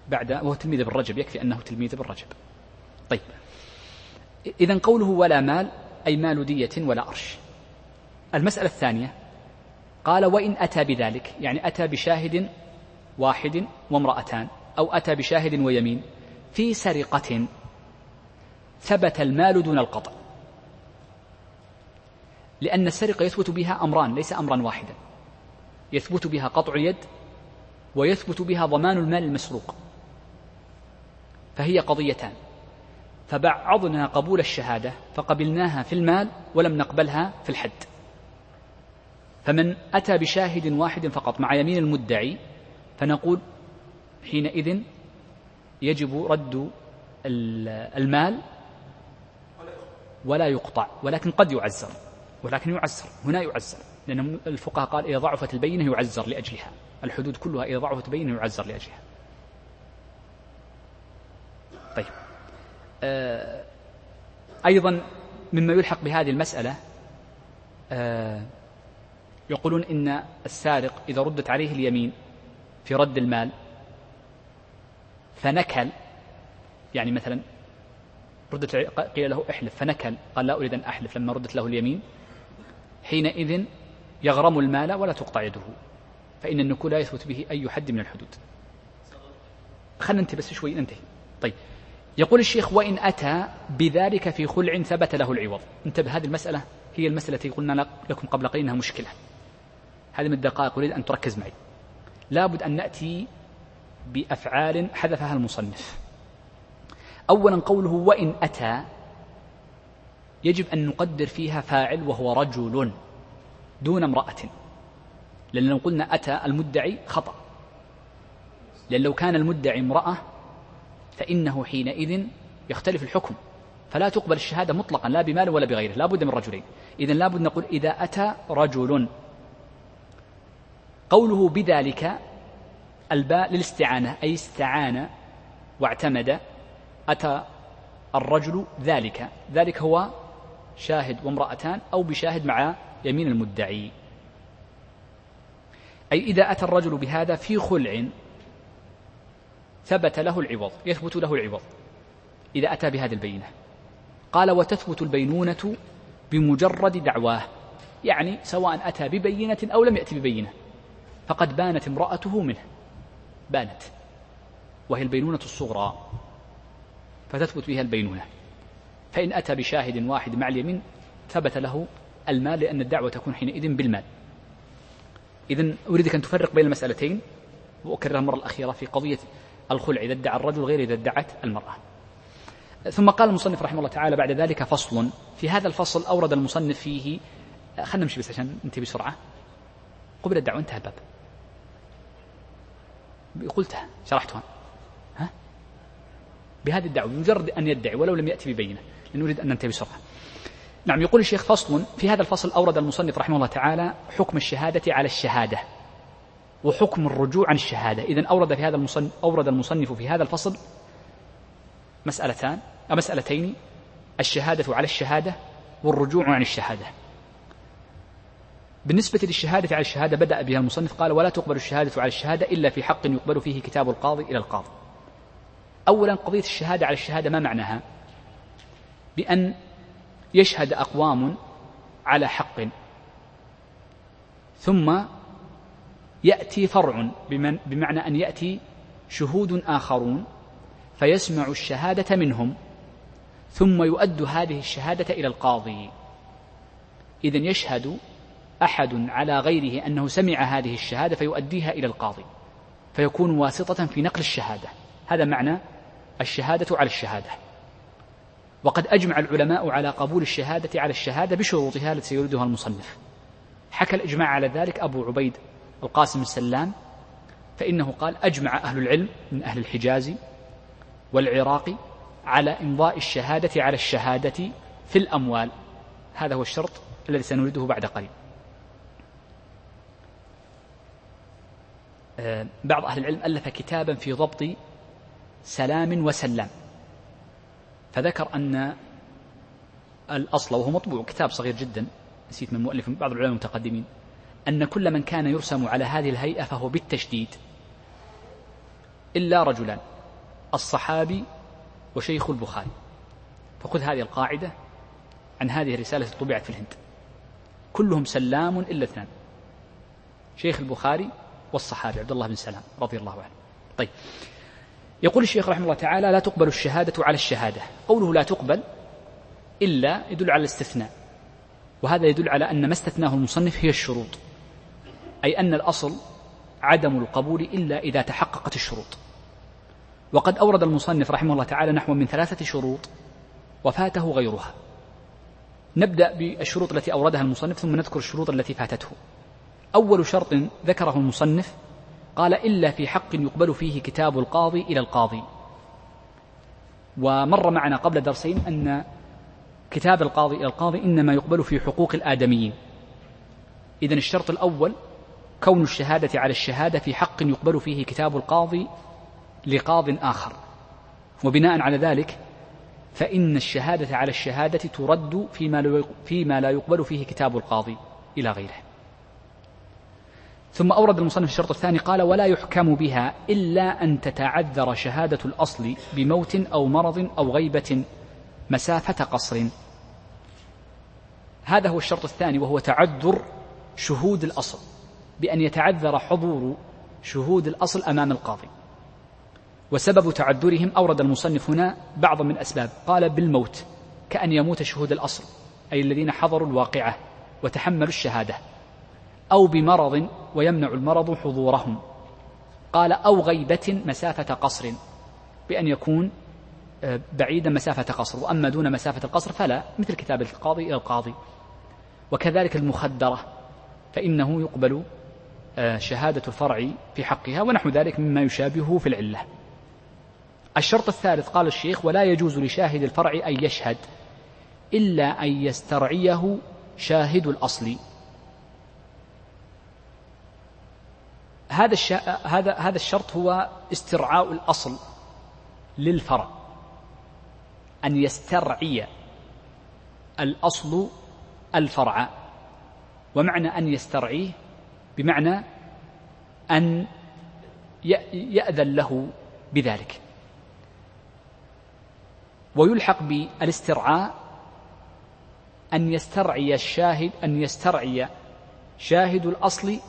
بعد وهو تلميذ ابن رجب يكفي أنه تلميذ ابن رجب. طيب. إذا قوله ولا مال أي مال دية ولا أرش. المسألة الثانية قال وإن أتى بذلك يعني أتى بشاهد واحد وامرأتان أو أتى بشاهد ويمين في سرقة ثبت المال دون القطع. لأن السرقة يثبت بها أمران ليس أمرا واحدا. يثبت بها قطع اليد ويثبت بها ضمان المال المسروق. فهي قضيتان. فبعضنا قبول الشهادة فقبلناها في المال ولم نقبلها في الحد. فمن أتى بشاهد واحد فقط مع يمين المدعي فنقول حينئذ يجب رد المال ولا يقطع ولكن قد يعزر. ولكن يعزر هنا يعزر لأن الفقهاء قال إذا ضعفت البينة يعزر لأجلها الحدود كلها إذا ضعفت البينة يعزر لأجلها. طيب. آه أيضا مما يلحق بهذه المسألة آه يقولون إن السارق إذا ردت عليه اليمين في رد المال فنكل يعني مثلا ردت قيل له احلف فنكل قال لا أريد أن أحلف لما ردت له اليمين حينئذ يغرم المال ولا تقطع يده. فإن النكول لا يثبت به أي حد من الحدود. خلنا ننتهي بس شوي ننتهي. طيب. يقول الشيخ وإن أتى بذلك في خلع ثبت له العوض. انتبه هذه المسألة هي المسألة التي قلنا لكم قبل قليل أنها مشكلة. هذه من الدقائق أريد أن تركز معي. لابد أن نأتي بأفعال حذفها المصنف. أولا قوله وإن أتى يجب أن نقدر فيها فاعل وهو رجل دون امرأة. لأن لو قلنا أتى المدعي خطأ. لأن لو كان المدعي امرأة فإنه حينئذ يختلف الحكم. فلا تقبل الشهادة مطلقا لا بمال ولا بغيره لا بد من رجلين. إذا لا بد نقول إذا أتى رجل. قوله بذلك الباء للاستعانة أي استعان واعتمد أتى الرجل ذلك. ذلك هو شاهد وامرأتان أو بشاهد مع يمين المدعي. أي إذا أتى الرجل بهذا في خلع ثبت له العوض يثبت له العوض إذا أتى بهذه البينة. قال وتثبت البينونة بمجرد دعواه. يعني سواء أتى ببينة أو لم يأتي ببينة فقد بانت امرأته منه. بانت. وهي البينونة الصغرى فتثبت بها البينونة. فإن أتى بشاهد واحد مع اليمين ثبت له المال لأن الدعوة تكون حينئذ بالمال. إذا أريدك أن تفرق بين المسألتين وأكررها المرة الأخيرة في قضية الخلع. إذا ادعى الرجل غير إذا ادعت المرأة. ثم قال المصنف رحمه الله تعالى بعد ذلك فصل. في هذا الفصل أورد المصنف فيه خلنا نمشي بس عشان ننتهي بسرعة. قبل الدعوة انتهى الباب. قلتها شرحتها. ها؟ بهذه الدعوة بمجرد أن يدعي ولو لم يأتي ببينة. نريد أن ننتهي بسرعة. نعم يقول الشيخ فصل في هذا الفصل أورد المصنف رحمه الله تعالى حكم الشهادة على الشهادة وحكم الرجوع عن الشهادة. إذا أورد في هذا المصنف أورد المصنف في هذا الفصل مسألتان مسألتين الشهادة على الشهادة والرجوع عن الشهادة. بالنسبة للشهادة على الشهادة بدأ بها المصنف قال ولا تقبل الشهادة على الشهادة إلا في حق يقبل فيه كتاب القاضي إلى القاضي. أولا قضية الشهادة على الشهادة ما معناها؟ بأن يشهد أقوام على حق. ثم يأتي فرع بمعنى أن يأتي شهود آخرون فيسمع الشهادة منهم ثم يؤد هذه الشهادة إلى القاضي. إذا يشهد أحد على غيره أنه سمع هذه الشهادة فيؤديها إلى القاضي فيكون واسطة في نقل الشهادة. هذا معنى الشهادة على الشهادة. وقد أجمع العلماء على قبول الشهادة على الشهادة بشروطها التي يريدها المصنف. حكى الإجماع على ذلك أبو عبيد القاسم السلام فإنه قال أجمع أهل العلم من أهل الحجاز والعراق على إمضاء الشهادة على الشهادة في الأموال. هذا هو الشرط الذي سنريده بعد قليل. آه، بعض أهل العلم ألف كتابا في ضبط سلام وسلام. فذكر أن الأصل وهو مطبوع كتاب صغير جدا نسيت من مؤلف بعض العلماء المتقدمين أن كل من كان يرسم على هذه الهيئة فهو بالتشديد إلا رجلان الصحابي وشيخ البخاري. فخذ هذه القاعدة عن هذه الرسالة التي طبعت في الهند. كلهم سلام إلا اثنان شيخ البخاري والصحابي عبد الله بن سلام رضي الله عنه. طيب. يقول الشيخ رحمه الله تعالى لا تقبل الشهادة على الشهادة. قوله لا تقبل إلا يدل على الاستثناء. وهذا يدل على أن ما استثناه المصنف هي الشروط. أي أن الأصل عدم القبول إلا إذا تحققت الشروط. وقد أورد المصنف رحمه الله تعالى نحو من ثلاثة شروط وفاته غيرها. نبدأ بالشروط التي أوردها المصنف ثم نذكر الشروط التي فاتته. أول شرط ذكره المصنف قال إلا في حق يقبل فيه كتاب القاضي إلى القاضي. ومر معنا قبل درسين أن كتاب القاضي إلى القاضي إنما يقبل في حقوق الآدميين. إذن الشرط الأول كون الشهادة على الشهادة في حق يقبل فيه كتاب القاضي لقاض آخر. وبناء على ذلك فإن الشهادة على الشهادة ترد فيما لا يقبل فيه كتاب القاضي إلى غيره. ثم أورد المصنف الشرط الثاني قال ولا يحكم بها إلا أن تتعذر شهادة الأصل بموت أو مرض أو غيبة مسافة قصر. هذا هو الشرط الثاني وهو تعذر شهود الأصل بأن يتعذر حضور شهود الأصل أمام القاضي. وسبب تعذرهم أورد المصنف هنا بعض من أسباب. قال بالموت كأن يموت شهود الأصل أي الذين حضروا الواقعة وتحملوا الشهادة. أو بمرض ويمنع المرض حضورهم. قال أو غيبة مسافة قصر بأن يكون آه، بعيدا مسافة قصر وأما دون مسافة القصر فلا مثل كتابة القاضي إلى القاضي. وكذلك المخدرة فإنه يقبل آه، شهادة الفرع في حقها ونحو ذلك مما يشابهه في العلة. الشرط الثالث قال الشيخ ولا يجوز لشاهد الفرع أن يشهد إلا أن يسترعيه شاهد الأصل. هذا هذا هذا الشرط هو استرعاء الأصل للفرع. أن يسترعي الأصل الفرع. ومعنى أن يسترعيه بمعنى أن يأذن له بذلك. ويلحق بالاسترعاء أن يسترعي الشاهد أن يسترعي شاهد الأصل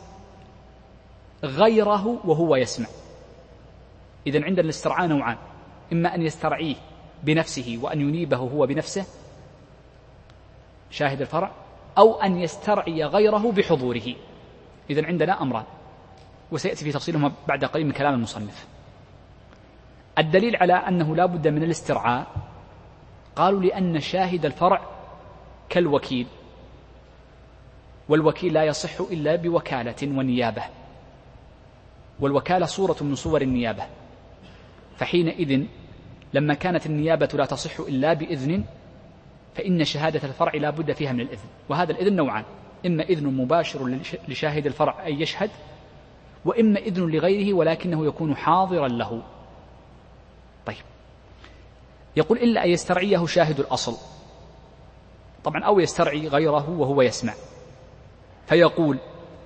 غيره وهو يسمع. إذا عندنا الاسترعاء نوعان. إما أن يسترعيه بنفسه وأن ينيبه هو بنفسه شاهد الفرع أو أن يسترعي غيره بحضوره. إذا عندنا أمران. وسيأتي في تفصيلهما بعد قليل من كلام المصنف. الدليل على أنه لا بد من الاسترعاء قالوا لأن شاهد الفرع كالوكيل والوكيل لا يصح إلا بوكالة ونيابة. والوكالة صورة من صور النيابة. فحينئذ لما كانت النيابة لا تصح إلا بإذن فإن شهادة الفرع لا بد فيها من الإذن. وهذا الإذن نوعان إما إذن مباشر لشاهد الفرع أن يشهد وإما إذن لغيره ولكنه يكون حاضرا له. طيب. يقول إلا أن يسترعيه شاهد الأصل. طبعا أو يسترعي غيره وهو يسمع. فيقول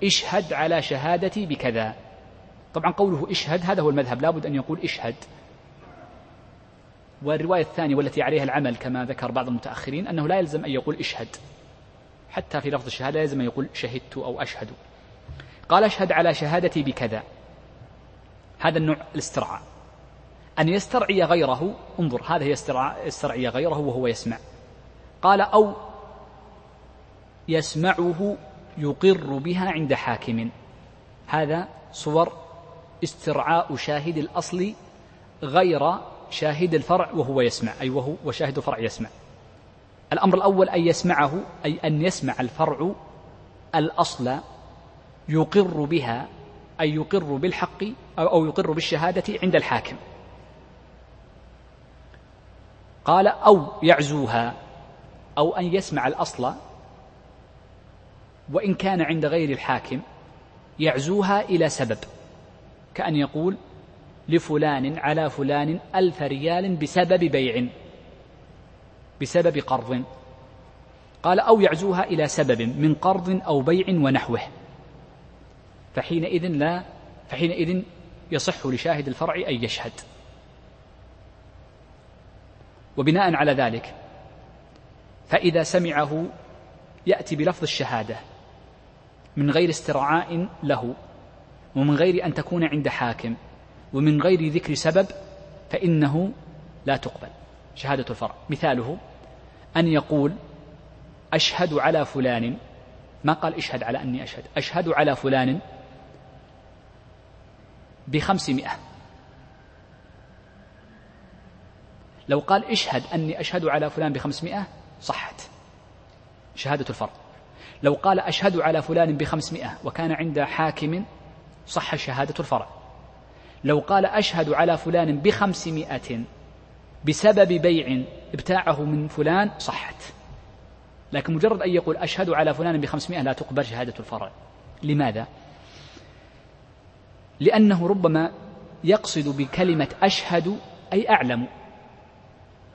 اشهد على شهادتي بكذا. طبعا قوله إشهد هذا هو المذهب لابد أن يقول إشهد. والرواية الثانية والتي عليها العمل كما ذكر بعض المتأخرين أنه لا يلزم أن يقول إشهد. حتى في لفظ الشهادة لا يلزم أن يقول شهدت أو أشهد. قال أشهد على شهادتي بكذا. هذا النوع الاسترعاء. أن يسترعي غيره انظر هذا يسترعي غيره وهو يسمع. قال أو يسمعه يقر بها عند حاكم. هذا صور استرعاء شاهد الأصل غير شاهد الفرع وهو يسمع أي وهو وشاهد الفرع يسمع. الأمر الأول أن يسمعه أي أن يسمع الفرع الأصل يقر بها أي يقر بالحق أو يقر بالشهادة عند الحاكم. قال أو يعزوها أو أن يسمع الأصل وإن كان عند غير الحاكم يعزوها إلى سبب. كأن يقول لفلان على فلان ألف ريال بسبب بيع بسبب قرض. قال أو يعزوها إلى سبب من قرض أو بيع ونحوه. فحينئذ لا فحينئذ يصح لشاهد الفرع أن يشهد. وبناء على ذلك فإذا سمعه يأتي بلفظ الشهادة من غير استرعاء له. ومن غير أن تكون عند حاكم ومن غير ذكر سبب فإنه لا تقبل. شهادة الفرع. مثاله أن يقول أشهد على فلان. ما قال اشهد على أني أشهد. أشهد على فلان بخمسمائة. لو قال اشهد أني أشهد على فلان بخمسمائة صحت. شهادة الفرع. لو قال أشهد على فلان بخمسمائة وكان عند حاكم صح شهادة الفرع. لو قال أشهد على فلان بخمسمائة بسبب بيع ابتاعه من فلان صحت. لكن مجرد أن يقول أشهد على فلان بخمسمائة لا تقبل شهادة الفرع. لماذا؟ لأنه ربما يقصد بكلمة أشهد أي أعلم.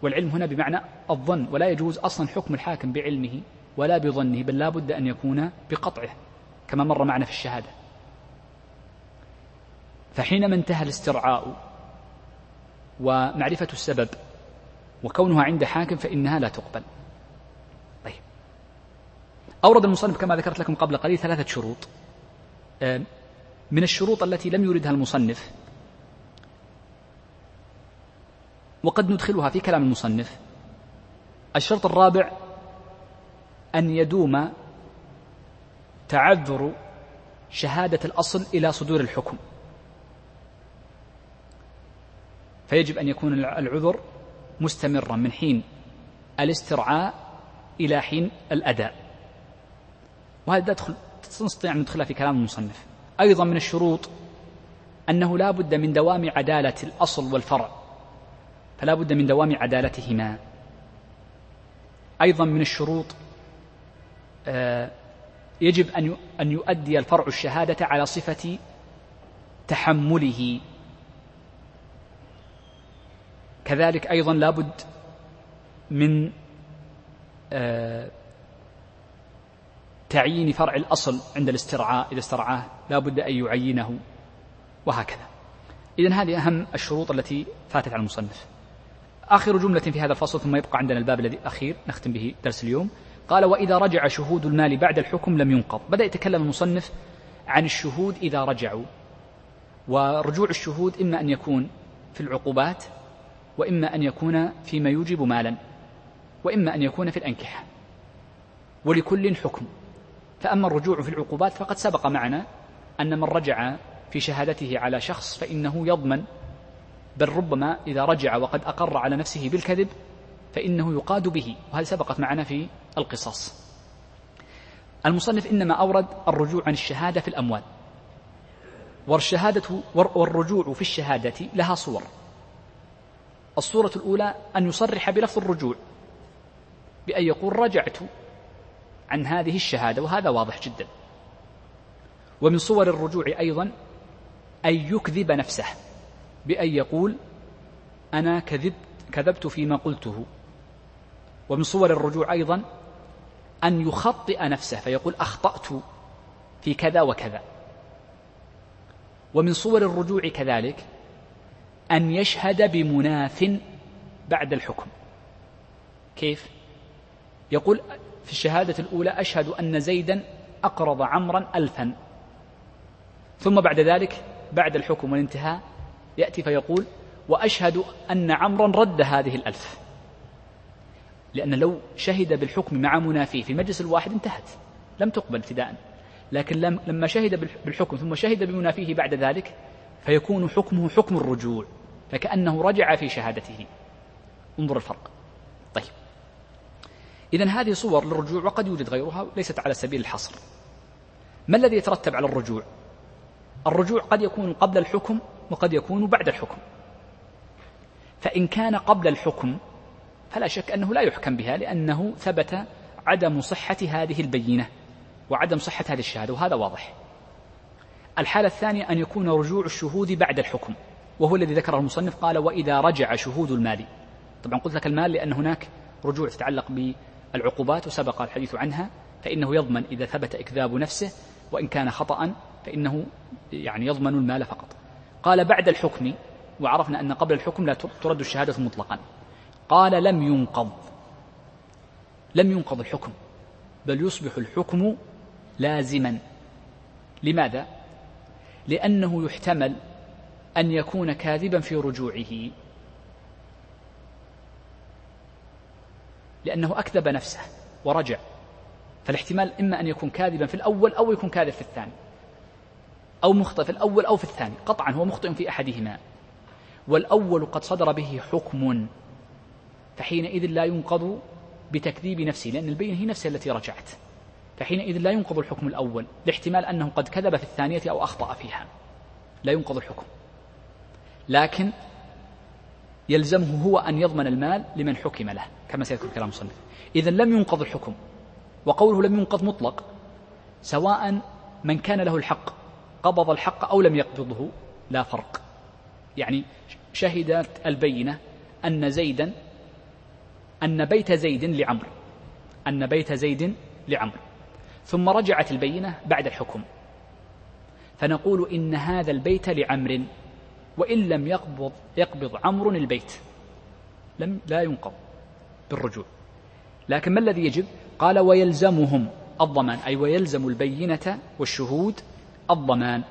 والعلم هنا بمعنى الظن ولا يجوز أصلا حكم الحاكم بعلمه ولا بظنه بل لا بد أن يكون بقطعه كما مر معنا في الشهادة. فحينما انتهى الاسترعاء ومعرفة السبب وكونها عند حاكم فإنها لا تقبل. طيب. أورد المصنف كما ذكرت لكم قبل قليل ثلاثة شروط. من الشروط التي لم يردها المصنف وقد ندخلها في كلام المصنف الشرط الرابع أن يدوم تعذر شهادة الأصل إلى صدور الحكم. فيجب أن يكون العذر مستمرا من حين الاسترعاء إلى حين الأداء. وهذا تدخل نستطيع أن ندخلها في كلام المصنف. أيضا من الشروط أنه لا بد من دوام عدالة الأصل والفرع. فلا بد من دوام عدالتهما. أيضا من الشروط آه، يجب أن أن يؤدي الفرع الشهادة على صفة تحمله. كذلك أيضا لابد من آه، تعيين فرع الأصل عند الاسترعاء. إذا استرعاه لا بد أن يعينه وهكذا. إذن هذه أهم الشروط التي فاتت على المصنف. آخر جملة في هذا الفصل ثم يبقى عندنا الباب الذي أخير نختم به درس اليوم. قال وإذا رجع شهود المال بعد الحكم لم ينقض. بدأ يتكلم المصنف عن الشهود إذا رجعوا. ورجوع الشهود إما أن يكون في العقوبات وإما أن يكون فيما يوجب مالا وإما أن يكون في الأنكحة. ولكل حكم. فأما الرجوع في العقوبات فقد سبق معنا أن من رجع في شهادته على شخص فإنه يضمن بل ربما إذا رجع وقد أقر على نفسه بالكذب فإنه يقاد به. وهذه سبقت معنا في القصص. المصنف إنما أورد الرجوع عن الشهادة في الأموال. والشهادة والرجوع في الشهادة لها صور. الصورة الأولى أن يصرح بلفظ الرجوع بأن يقول رجعت عن هذه الشهادة وهذا واضح جدا. ومن صور الرجوع أيضا أن يكذب نفسه بأن يقول أنا كذبت كذبت فيما قلته. ومن صور الرجوع أيضا أن يخطئ نفسه فيقول أخطأت في كذا وكذا. ومن صور الرجوع كذلك أن يشهد بمناف بعد الحكم. كيف؟ يقول في الشهادة الأولى أشهد أن زيدا أقرض عمرا ألفا. ثم بعد ذلك بعد الحكم والانتهاء يأتي فيقول وأشهد أن عمرا رد هذه الألف. لأن لو شهد بالحكم مع منافيه في المجلس الواحد انتهت لم تقبل ابتداء. لكن لما شهد بالحكم ثم شهد بمنافيه بعد ذلك فيكون حكمه حكم الرجوع. فكأنه رجع في شهادته. انظر الفرق. طيب. إذا هذه صور للرجوع وقد يوجد غيرها ليست على سبيل الحصر. ما الذي يترتب على الرجوع؟ الرجوع قد يكون قبل الحكم وقد يكون بعد الحكم. فإن كان قبل الحكم فلا شك أنه لا يحكم بها لأنه ثبت عدم صحة هذه البينة وعدم صحة هذه الشهادة وهذا واضح. الحالة الثانية أن يكون رجوع الشهود بعد الحكم. وهو الذي ذكره المصنف قال وإذا رجع شهود المال. طبعا قلت لك المال لأن هناك رجوع تتعلق بالعقوبات وسبق الحديث عنها فإنه يضمن إذا ثبت إكذاب نفسه وإن كان خطأ فإنه يعني يضمن المال فقط. قال بعد الحكم وعرفنا أن قبل الحكم لا ترد الشهادة مطلقا. قال لم ينقض. لم ينقض الحكم بل يصبح الحكم لازما. لماذا؟ لأنه يحتمل أن يكون كاذبا في رجوعه. لأنه أكذب نفسه ورجع. فالاحتمال إما أن يكون كاذبا في الأول أو يكون كاذب في الثاني. أو مخطئ في الأول أو في الثاني. قطعا هو مخطئ في أحدهما. والأول قد صدر به حكم. فحينئذ لا ينقض بتكذيب نفسه لأن البينة هي نفسها التي رجعت. فحينئذ لا ينقض الحكم الأول. لاحتمال أنه قد كذب في الثانية أو أخطأ فيها. لا ينقض الحكم. لكن يلزمه هو أن يضمن المال لمن حكم له كما سيذكر كلام المصنف. إذا لم ينقض الحكم وقوله لم ينقض مطلق سواء من كان له الحق قبض الحق أو لم يقبضه لا فرق. يعني شهدت البينة أن زيدا أن بيت زيد لعمر أن بيت زيد لعمر ثم رجعت البينة بعد الحكم. فنقول إن هذا البيت لعمر وإن لم يقبض يقبض عمرو البيت. لم لا ينقض بالرجوع. لكن ما الذي يجب؟ قال ويلزمهم الضمان أي ويلزم البينة والشهود الضمان.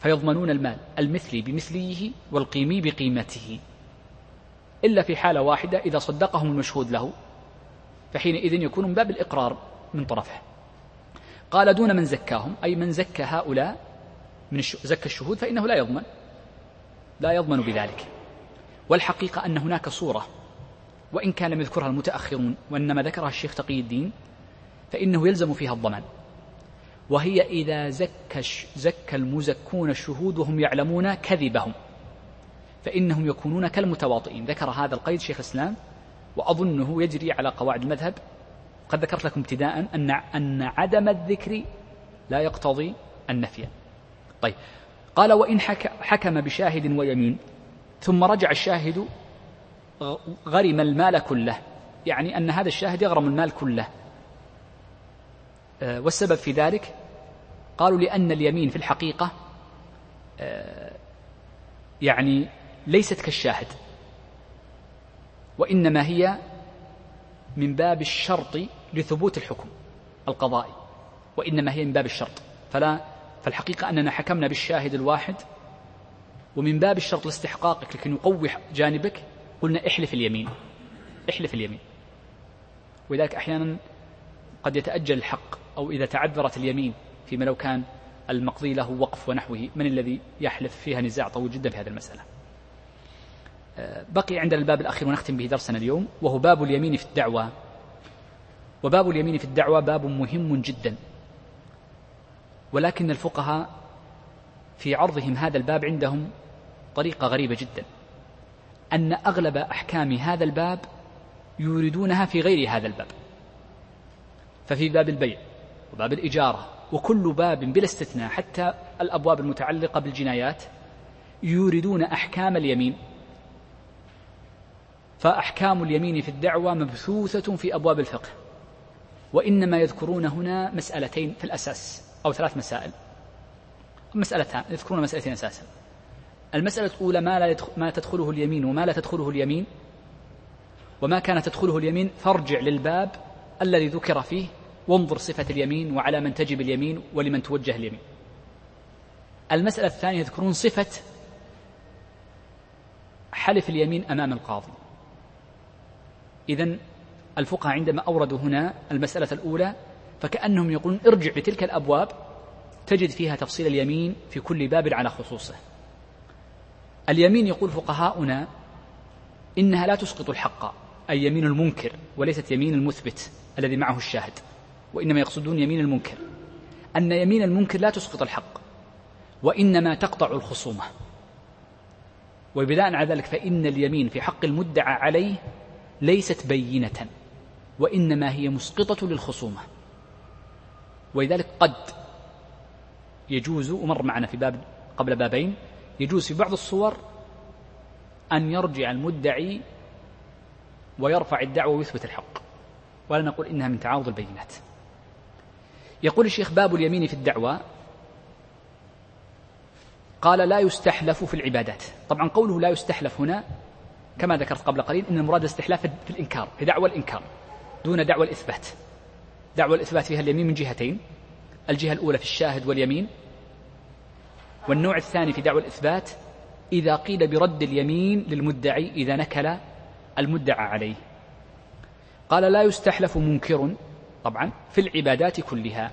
فيضمنون المال المثلي بمثليه والقيمي بقيمته. إلا في حالة واحدة إذا صدقهم المشهود له فحينئذ يكون من باب الإقرار من طرفه. قال دون من زكاهم أي من زكى هؤلاء من زكى الشهود فإنه لا يضمن. لا يضمن بذلك. والحقيقة أن هناك صورة وإن كان لم يذكرها المتأخرون وإنما ذكرها الشيخ تقي الدين فإنه يلزم فيها الضمان. وهي إذا زكى زكى المزكون الشهود وهم يعلمون كذبهم فإنهم يكونون كالمتواطئين. ذكر هذا القيد شيخ الإسلام وأظنه يجري على قواعد المذهب. قد ذكرت لكم ابتداء أن أن عدم الذكر لا يقتضي النفي. طيب. قال وإن حكم بشاهد ويمين ثم رجع الشاهد غرم المال كله. يعني أن هذا الشاهد يغرم المال كله. آه، والسبب في ذلك قالوا لأن اليمين في الحقيقة آه، يعني ليست كالشاهد. وإنما هي من باب الشرط لثبوت الحكم القضائي وإنما هي من باب الشرط. فلا فالحقيقة أننا حكمنا بالشاهد الواحد ومن باب الشرط لاستحقاقك لكي نقوي جانبك قلنا احلف اليمين احلف اليمين. ولذلك أحيانا قد يتأجل الحق أو إذا تعذرت اليمين فيما لو كان المقضي له وقف ونحوه من الذي يحلف فيها نزاع طويل جدا في هذه المسألة؟ آه، بقي عندنا الباب الأخير ونختم به درسنا اليوم وهو باب اليمين في الدعوة. وباب اليمين في الدعوة باب مهم جدا. ولكن الفقهاء في عرضهم هذا الباب عندهم طريقة غريبة جدا. أن أغلب أحكام هذا الباب يوردونها في غير هذا الباب. ففي باب البيع وباب الإجارة وكل باب بلا استثناء حتى الأبواب المتعلقة بالجنايات يوردون أحكام اليمين. فأحكام اليمين في الدعوة مبثوثة في أبواب الفقه وإنما يذكرون هنا مسألتين في الأساس. أو ثلاث مسائل. مسألتان يذكرون مسألتين أساسا. المسألة الأولى ما, لا ما تدخله اليمين وما لا تدخله اليمين؟ وما كانت تدخله اليمين فارجع للباب الذي ذكر فيه وانظر صفة اليمين وعلى من تجب اليمين ولمن توجه اليمين. المسألة الثانية يذكرون صفة حلف اليمين أمام القاضي. إذا الفقهاء عندما أوردوا هنا المسألة الأولى فكأنهم يقولون ارجع لتلك الأبواب تجد فيها تفصيل اليمين في كل باب على خصوصه. اليمين يقول فقهاؤنا إنها لا تسقط الحق أي يمين المنكر وليست يمين المثبت الذي معه الشاهد وإنما يقصدون يمين المنكر. أن يمين المنكر لا تسقط الحق وإنما تقطع الخصومة. وبناء على ذلك فإن اليمين في حق المدعى عليه ليست بينة وإنما هي مسقطة للخصومة. ولذلك قد يجوز ومر معنا في باب قبل بابين يجوز في بعض الصور أن يرجع المدعي ويرفع الدعوة ويثبت الحق. ولا نقول إنها من تعارض البينات. يقول الشيخ باب اليمين في الدعوة قال لا يستحلف في العبادات. طبعا قوله لا يستحلف هنا كما ذكرت قبل قليل إن المراد الاستحلاف في الإنكار في دعوى الإنكار دون دعوى الإثبات. دعوى الإثبات فيها اليمين من جهتين. الجهة الأولى في الشاهد واليمين. والنوع الثاني في دعوى الإثبات إذا قيل برد اليمين للمدعي إذا نكل المدعى عليه. قال لا يستحلف منكر طبعا في العبادات كلها.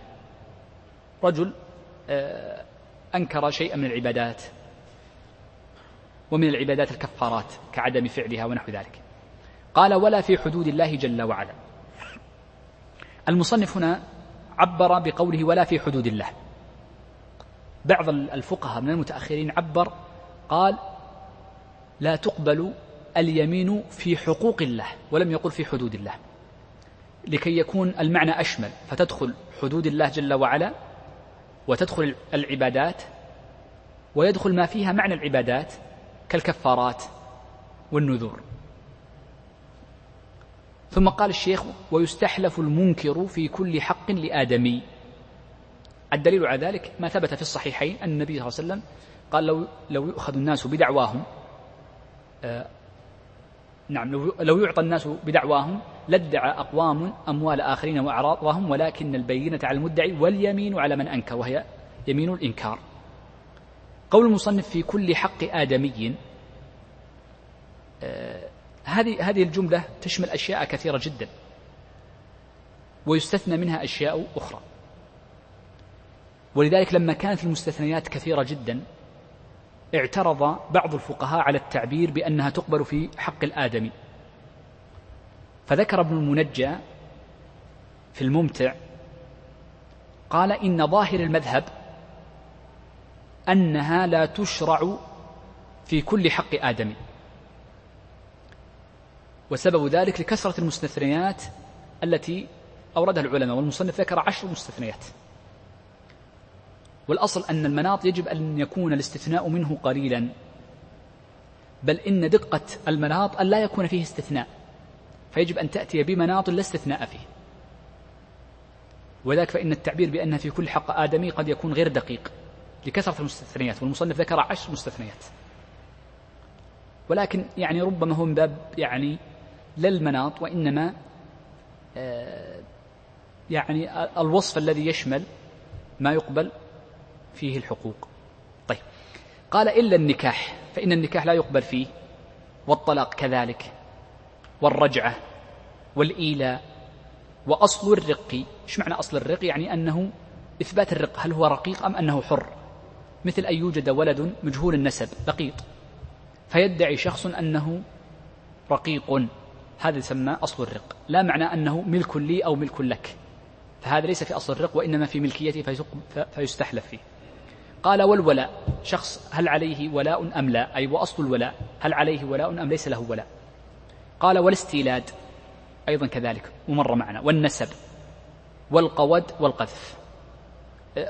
رجل آه، أنكر شيئا من العبادات ومن العبادات الكفارات كعدم فعلها ونحو ذلك. قال ولا في حدود الله جل وعلا. المصنف هنا عبر بقوله ولا في حدود الله. بعض الفقهاء من المتأخرين عبر قال لا تقبل اليمين في حقوق الله ولم يقل في حدود الله. لكي يكون المعنى أشمل فتدخل حدود الله جل وعلا وتدخل العبادات ويدخل ما فيها معنى العبادات كالكفارات والنذور. ثم قال الشيخ ويستحلف المنكر في كل حق لآدمي. الدليل على ذلك ما ثبت في الصحيحين أن النبي صلى الله عليه وسلم قال لو لو يؤخذ الناس بدعواهم آه نعم لو, لو يعطى الناس بدعواهم لادعى أقوام أموال آخرين وأعراضهم ولكن البينة على المدعي واليمين على من أنكر وهي يمين الإنكار. قول المصنف في كل حق آدمي آه هذه هذه الجملة تشمل أشياء كثيرة جدا. ويستثنى منها أشياء أخرى. ولذلك لما كانت المستثنيات كثيرة جدا اعترض بعض الفقهاء على التعبير بأنها تقبل في حق الآدمي. فذكر ابن المنجى في الممتع قال إن ظاهر المذهب أنها لا تشرع في كل حق آدمي. وسبب ذلك لكثرة المستثنيات التي أوردها العلماء والمصنف ذكر عشر مستثنيات. والأصل أن المناط يجب أن يكون الاستثناء منه قليلا بل إن دقة المناط أن لا يكون فيه استثناء فيجب أن تأتي بمناط لا استثناء فيه. وذلك فإن التعبير بأن في كل حق آدمي قد يكون غير دقيق لكثرة المستثنيات والمصنف ذكر عشر مستثنيات. ولكن يعني ربما هو من باب يعني لا المناط وإنما آه، يعني الوصف الذي يشمل ما يقبل فيه الحقوق. طيب. قال إلا النكاح فإن النكاح لا يقبل فيه والطلاق كذلك والرجعة والإيلاء وأصل الرق. إيش معنى أصل الرق؟ يعني أنه إثبات الرق هل هو رقيق أم أنه حر؟ مثل أن يوجد ولد مجهول النسب لقيط فيدعي شخص أنه رقيق. هذا يسمى أصل الرق. لا معنى أنه ملك لي أو ملك لك. فهذا ليس في أصل الرق وإنما في ملكيته فيستحلف فيه. قال والولاء. شخص هل عليه ولاء أم لا؟ أي وأصل الولاء. هل عليه ولاء أم ليس له ولاء؟ قال والاستيلاد. أيضا كذلك. ومر معنا. والنسب. والقود والقذف.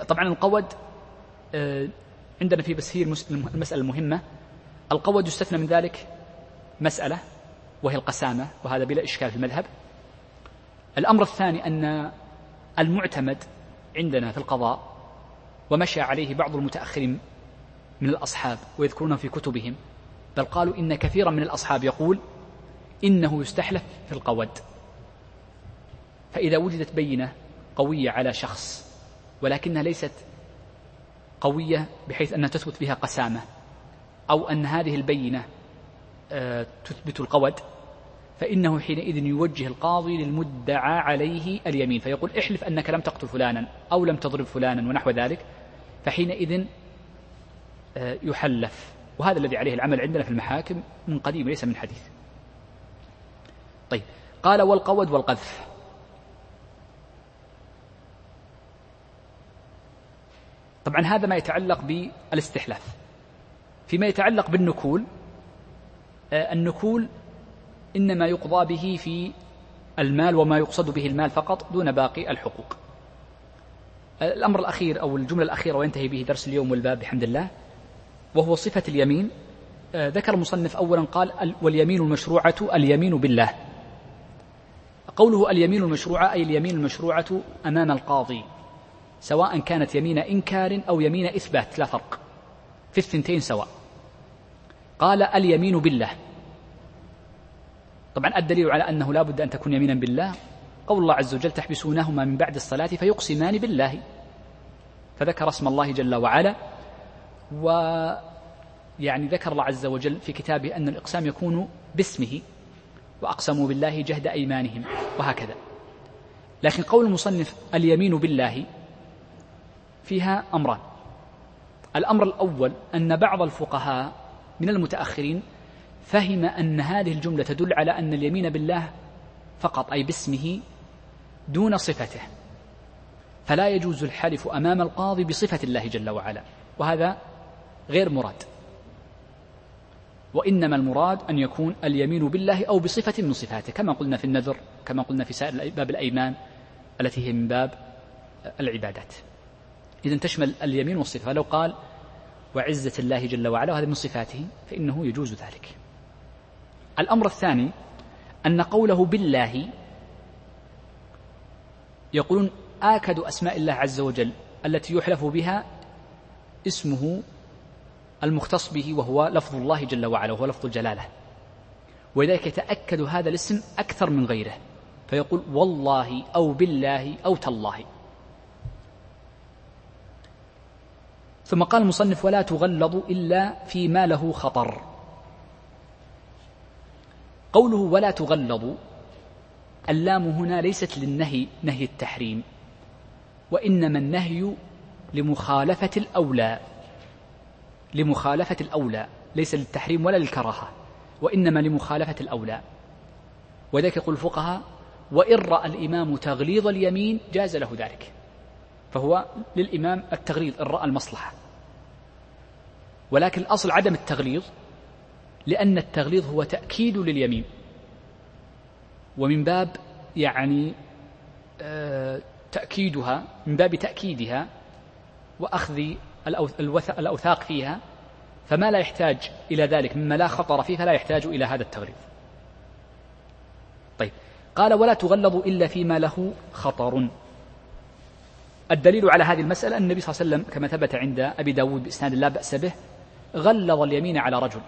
طبعا القود آه، عندنا في بس هي المسألة المهمة. القود يستثنى من ذلك مسألة وهي القسامة وهذا بلا إشكال في المذهب. الأمر الثاني أن المعتمد عندنا في القضاء ومشى عليه بعض المتأخرين من الأصحاب ويذكرونه في كتبهم بل قالوا إن كثيرا من الأصحاب يقول إنه يستحلف في القود. فإذا وجدت بينة قوية على شخص ولكنها ليست قوية بحيث أنها تثبت بها قسامة أو أن هذه البينة آه، تثبت القود فإنه حينئذ يوجه القاضي للمدعى عليه اليمين فيقول احلف أنك لم تقتل فلانا أو لم تضرب فلانا ونحو ذلك فحينئذ آه، يحلف. وهذا الذي عليه العمل عندنا في المحاكم من قديم ليس من حديث. طيب قال والقود والقذف. طبعا هذا ما يتعلق بالاستحلاف. فيما يتعلق بالنكول آه، النكول إنما يقضى به في المال وما يقصد به المال فقط دون باقي الحقوق. الأمر الأخير أو الجملة الأخيرة وينتهي به درس اليوم والباب بحمد الله وهو صفة اليمين. آه، ذكر المصنف أولا قال واليمين المشروعة اليمين بالله. قوله اليمين المشروعة أي اليمين المشروعة أمام القاضي سواء كانت يمين إنكار أو يمين إثبات لا فرق. في الثنتين سواء. قال اليمين بالله. طبعا الدليل على أنه لا بد أن تكون يمينا بالله. قول الله عز وجل تحبسونهما من بعد الصلاة فيقسمان بالله. فذكر اسم الله جل وعلا و يعني ذكر الله عز وجل في كتابه أن الإقسام يكون باسمه وأقسموا بالله جهد أيمانهم وهكذا. لكن قول المصنف اليمين بالله فيها أمران. الأمر الأول أن بعض الفقهاء من المتأخرين فهم أن هذه الجملة تدل على أن اليمين بالله فقط أي باسمه دون صفته. فلا يجوز الحلف أمام القاضي بصفة الله جل وعلا وهذا غير مراد. وإنما المراد أن يكون اليمين بالله أو بصفة من صفاته كما قلنا في النذر كما قلنا في سائر باب الأيمان التي هي من باب العبادات. إذا تشمل اليمين والصفة. فلو قال وعزة الله جل وعلا وهذا من صفاته فإنه يجوز ذلك. الأمر الثاني أن قوله بالله يقولون آكد أسماء الله عز وجل التي يحلف بها اسمه المختص به وهو لفظ الله جل وعلا وهو لفظ الجلالة. ولذلك يتأكد هذا الاسم أكثر من غيره فيقول والله أو بالله أو تالله. ثم قال المصنف ولا تغلظ إلا فيما له خطر. قوله ولا تغلظ اللام هنا ليست للنهي نهي التحريم وإنما النهي لمخالفة الأولى لمخالفة الأولى ليس للتحريم ولا للكراهة وإنما لمخالفة الأولى. وذلك يقول الفقهاء وإن رأى الإمام تغليظ اليمين جاز له ذلك فهو للإمام التغليظ إن رأى المصلحة. ولكن الأصل عدم التغليظ لأن التغليظ هو تأكيد لليمين. ومن باب يعني آه، تأكيدها من باب تأكيدها وأخذ الأوثاق فيها فما لا يحتاج إلى ذلك مما لا خطر فيه فلا يحتاج إلى هذا التغليظ. طيب قال ولا تغلظ إلا فيما له خطر. الدليل على هذه المسألة أن النبي صلى الله عليه وسلم كما ثبت عند أبي داود بإسناد لا بأس به غلظ اليمين على رجل.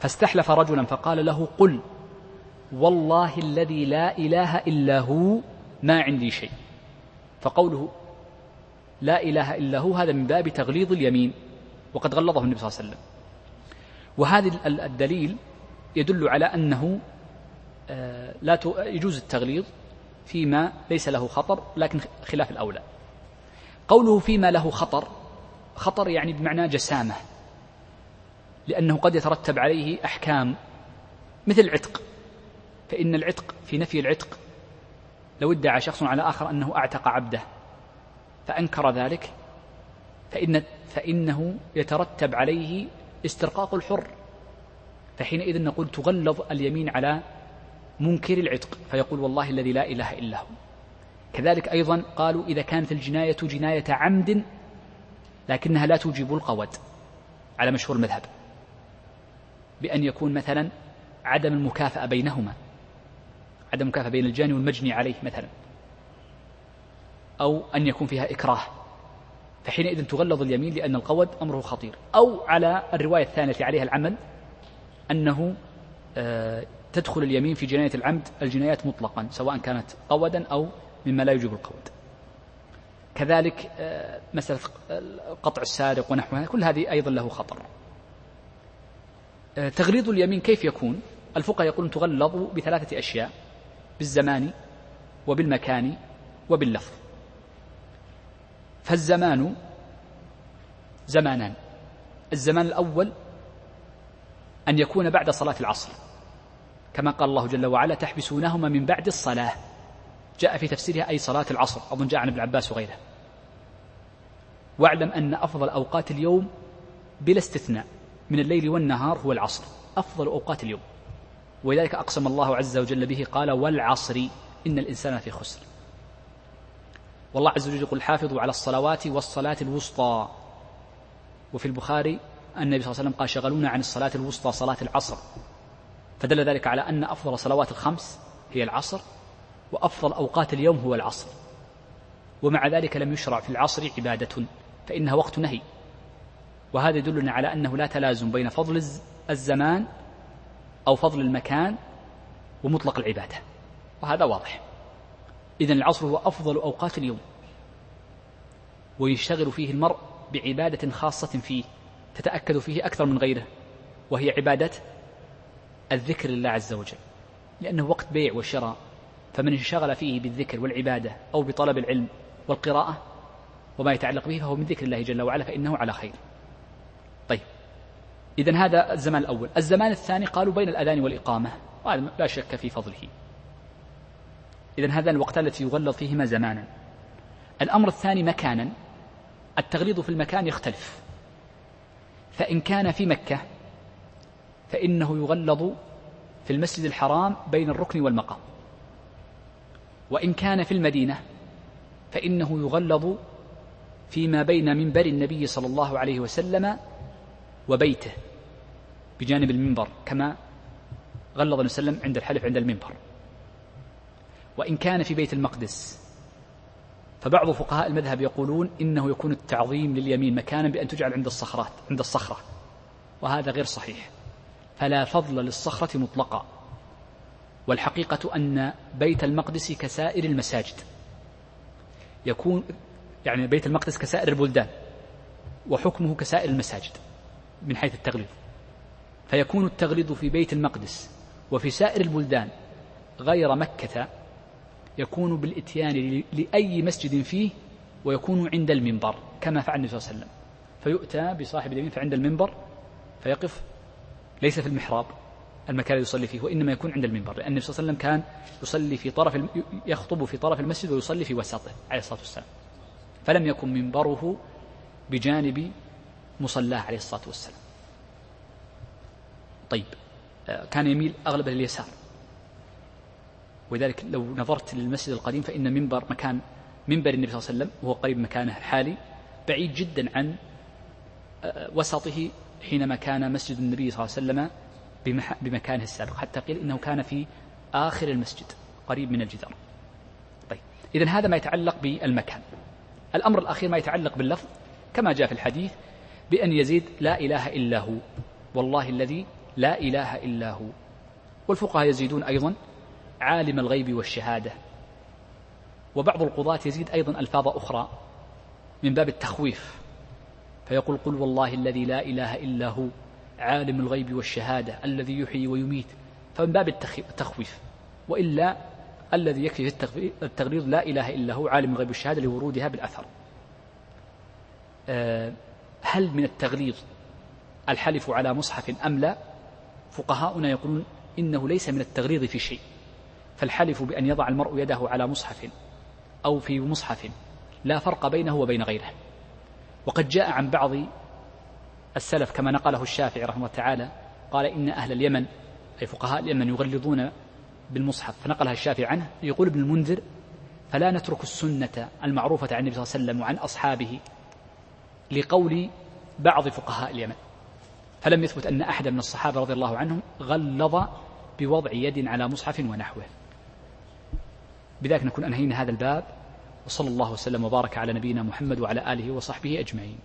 فاستحلف رجلا فقال له قل والله الذي لا إله إلا هو ما عندي شيء. فقوله لا إله إلا هو هذا من باب تغليظ اليمين وقد غلظه النبي صلى الله عليه وسلم. وهذا الدليل يدل على أنه آه، لا يجوز التغليظ فيما ليس له خطر لكن خلاف الأولى. قوله فيما له خطر خطر يعني بمعنى جسامة. لأنه قد يترتب عليه أحكام مثل العتق فإن العتق في نفي العتق لو ادعى شخص على آخر أنه أعتق عبده فأنكر ذلك فإن فإنه يترتب عليه استرقاق الحر. فحينئذ نقول تغلظ اليمين على منكر العتق فيقول والله الذي لا إله إلا هو. كذلك أيضا قالوا إذا كانت الجناية جناية عمد لكنها لا توجب القود على مشهور المذهب. بأن يكون مثلا عدم المكافأة بينهما عدم المكافأة بين الجاني والمجني عليه مثلا أو أن يكون فيها إكراه فحينئذ تغلظ اليمين لأن القود أمره خطير. أو على الرواية الثانية التي عليها العمل أنه آه، تدخل اليمين في جناية العمد الجنايات مطلقا سواء كانت قودا أو مما لا يوجب القود. كذلك آه، مسألة قطع السارق ونحوها كل هذه أيضا له خطر. آه، تغليظ اليمين كيف يكون؟ الفقهاء يقولون تغلظ بثلاثة أشياء بالزمان وبالمكان وباللفظ. فالزمان زمانان. الزمان الأول أن يكون بعد صلاة العصر. كما قال الله جل وعلا تحبسونهما من بعد الصلاة. جاء في تفسيرها أي صلاة العصر أظن جاء عن ابن عباس وغيره. واعلم أن أفضل أوقات اليوم بلا استثناء. من الليل والنهار هو العصر أفضل أوقات اليوم. ولذلك أقسم الله عز وجل به قال والعصر إن الإنسان في خسر. والله عز وجل يقول حافظوا على الصلوات والصلاة الوسطى. وفي البخاري النبي صلى الله عليه وسلم قال شغلونا عن الصلاة الوسطى صلاة العصر. فدل ذلك على أن أفضل صلوات الخمس هي العصر وأفضل أوقات اليوم هو العصر. ومع ذلك لم يشرع في العصر عبادة فإنها وقت نهي. وهذا يدلنا على أنه لا تلازم بين فضل الزمان أو فضل المكان ومطلق العبادة وهذا واضح. إذا العصر هو أفضل أوقات اليوم ويشتغل فيه المرء بعبادة خاصة فيه تتأكد فيه أكثر من غيره وهي عبادة الذكر لله عز وجل. لأنه وقت بيع وشراء فمن انشغل فيه بالذكر والعبادة أو بطلب العلم والقراءة وما يتعلق به فهو من ذكر الله جل وعلا فإنه على خير. إذا هذا الزمان الأول. الزمان الثاني قالوا بين الأذان والإقامة. لا شك في فضله. إذا هذا الوقتان التي يغلظ فيهما زمانا. الأمر الثاني مكانا. التغليظ في المكان يختلف. فإن كان في مكة فإنه يغلظ في المسجد الحرام بين الركن والمقام. وإن كان في المدينة فإنه يغلظ فيما بين منبر النبي صلى الله عليه وسلم وبيته بجانب المنبر كما غلظ النبي صلى الله عليه وسلم عند الحلف عند المنبر. وإن كان في بيت المقدس فبعض فقهاء المذهب يقولون إنه يكون التعظيم لليمين مكانا بأن تجعل عند الصخرات عند الصخرة. وهذا غير صحيح. فلا فضل للصخرة مطلقا. والحقيقة أن بيت المقدس كسائر المساجد. يكون يعني بيت المقدس كسائر البلدان. وحكمه كسائر المساجد. من حيث التغليظ. فيكون التغليظ في بيت المقدس وفي سائر البلدان غير مكة يكون بالإتيان لأي مسجد فيه ويكون عند المنبر كما فعل النبي صلى الله عليه وسلم. فيؤتى بصاحب اليمين فعند المنبر فيقف. ليس في المحراب المكان الذي يصلي فيه وإنما يكون عند المنبر لأن النبي صلى الله عليه وسلم كان يصلي في طرف يخطب في طرف المسجد ويصلي في وسطه عليه الصلاة والسلام. فلم يكن منبره بجانب مصلاه عليه الصلاة والسلام. طيب آه، كان يميل أغلب اليسار. ولذلك لو نظرت للمسجد القديم فإن منبر مكان منبر النبي صلى الله عليه وسلم وهو قريب مكانه الحالي بعيد جدا عن آه، وسطه حينما كان مسجد النبي صلى الله عليه وسلم بمكانه السابق حتى قيل إنه كان في آخر المسجد قريب من الجدار. طيب إذا هذا ما يتعلق بالمكان. الأمر الأخير ما يتعلق باللفظ كما جاء في الحديث بأن يزيد لا إله إلا هو. والله الذي لا إله إلا هو. والفقهاء يزيدون أيضا عالم الغيب والشهادة. وبعض القضاة يزيد أيضا ألفاظ أخرى من باب التخويف. فيقول قل والله الذي لا إله إلا هو عالم الغيب والشهادة الذي يحيي ويميت. فمن باب التخويف. وإلا الذي يكفي في التغليظ لا إله إلا هو عالم الغيب والشهادة لورودها بالأثر. آه، هل من التغليظ الحلف على مصحف أم لا؟ فقهاؤنا يقولون إنه ليس من التغليظ في شيء. فالحلف بأن يضع المرء يده على مصحف أو في مصحف لا فرق بينه وبين غيره. وقد جاء عن بعض السلف كما نقله الشافعي رحمه الله تعالى قال إن أهل اليمن أي فقهاء اليمن يغلظون بالمصحف. فنقلها الشافعي عنه يقول ابن المنذر فلا نترك السنة المعروفة عن النبي صلى الله عليه وسلم وعن أصحابه لقول بعض فقهاء اليمن. فلم يثبت أن أحد من الصحابة رضي الله عنهم غلظ بوضع يد على مصحف ونحوه. بذلك نكون أنهينا هذا الباب وصلى الله وسلم وبارك على نبينا محمد وعلى آله وصحبه أجمعين.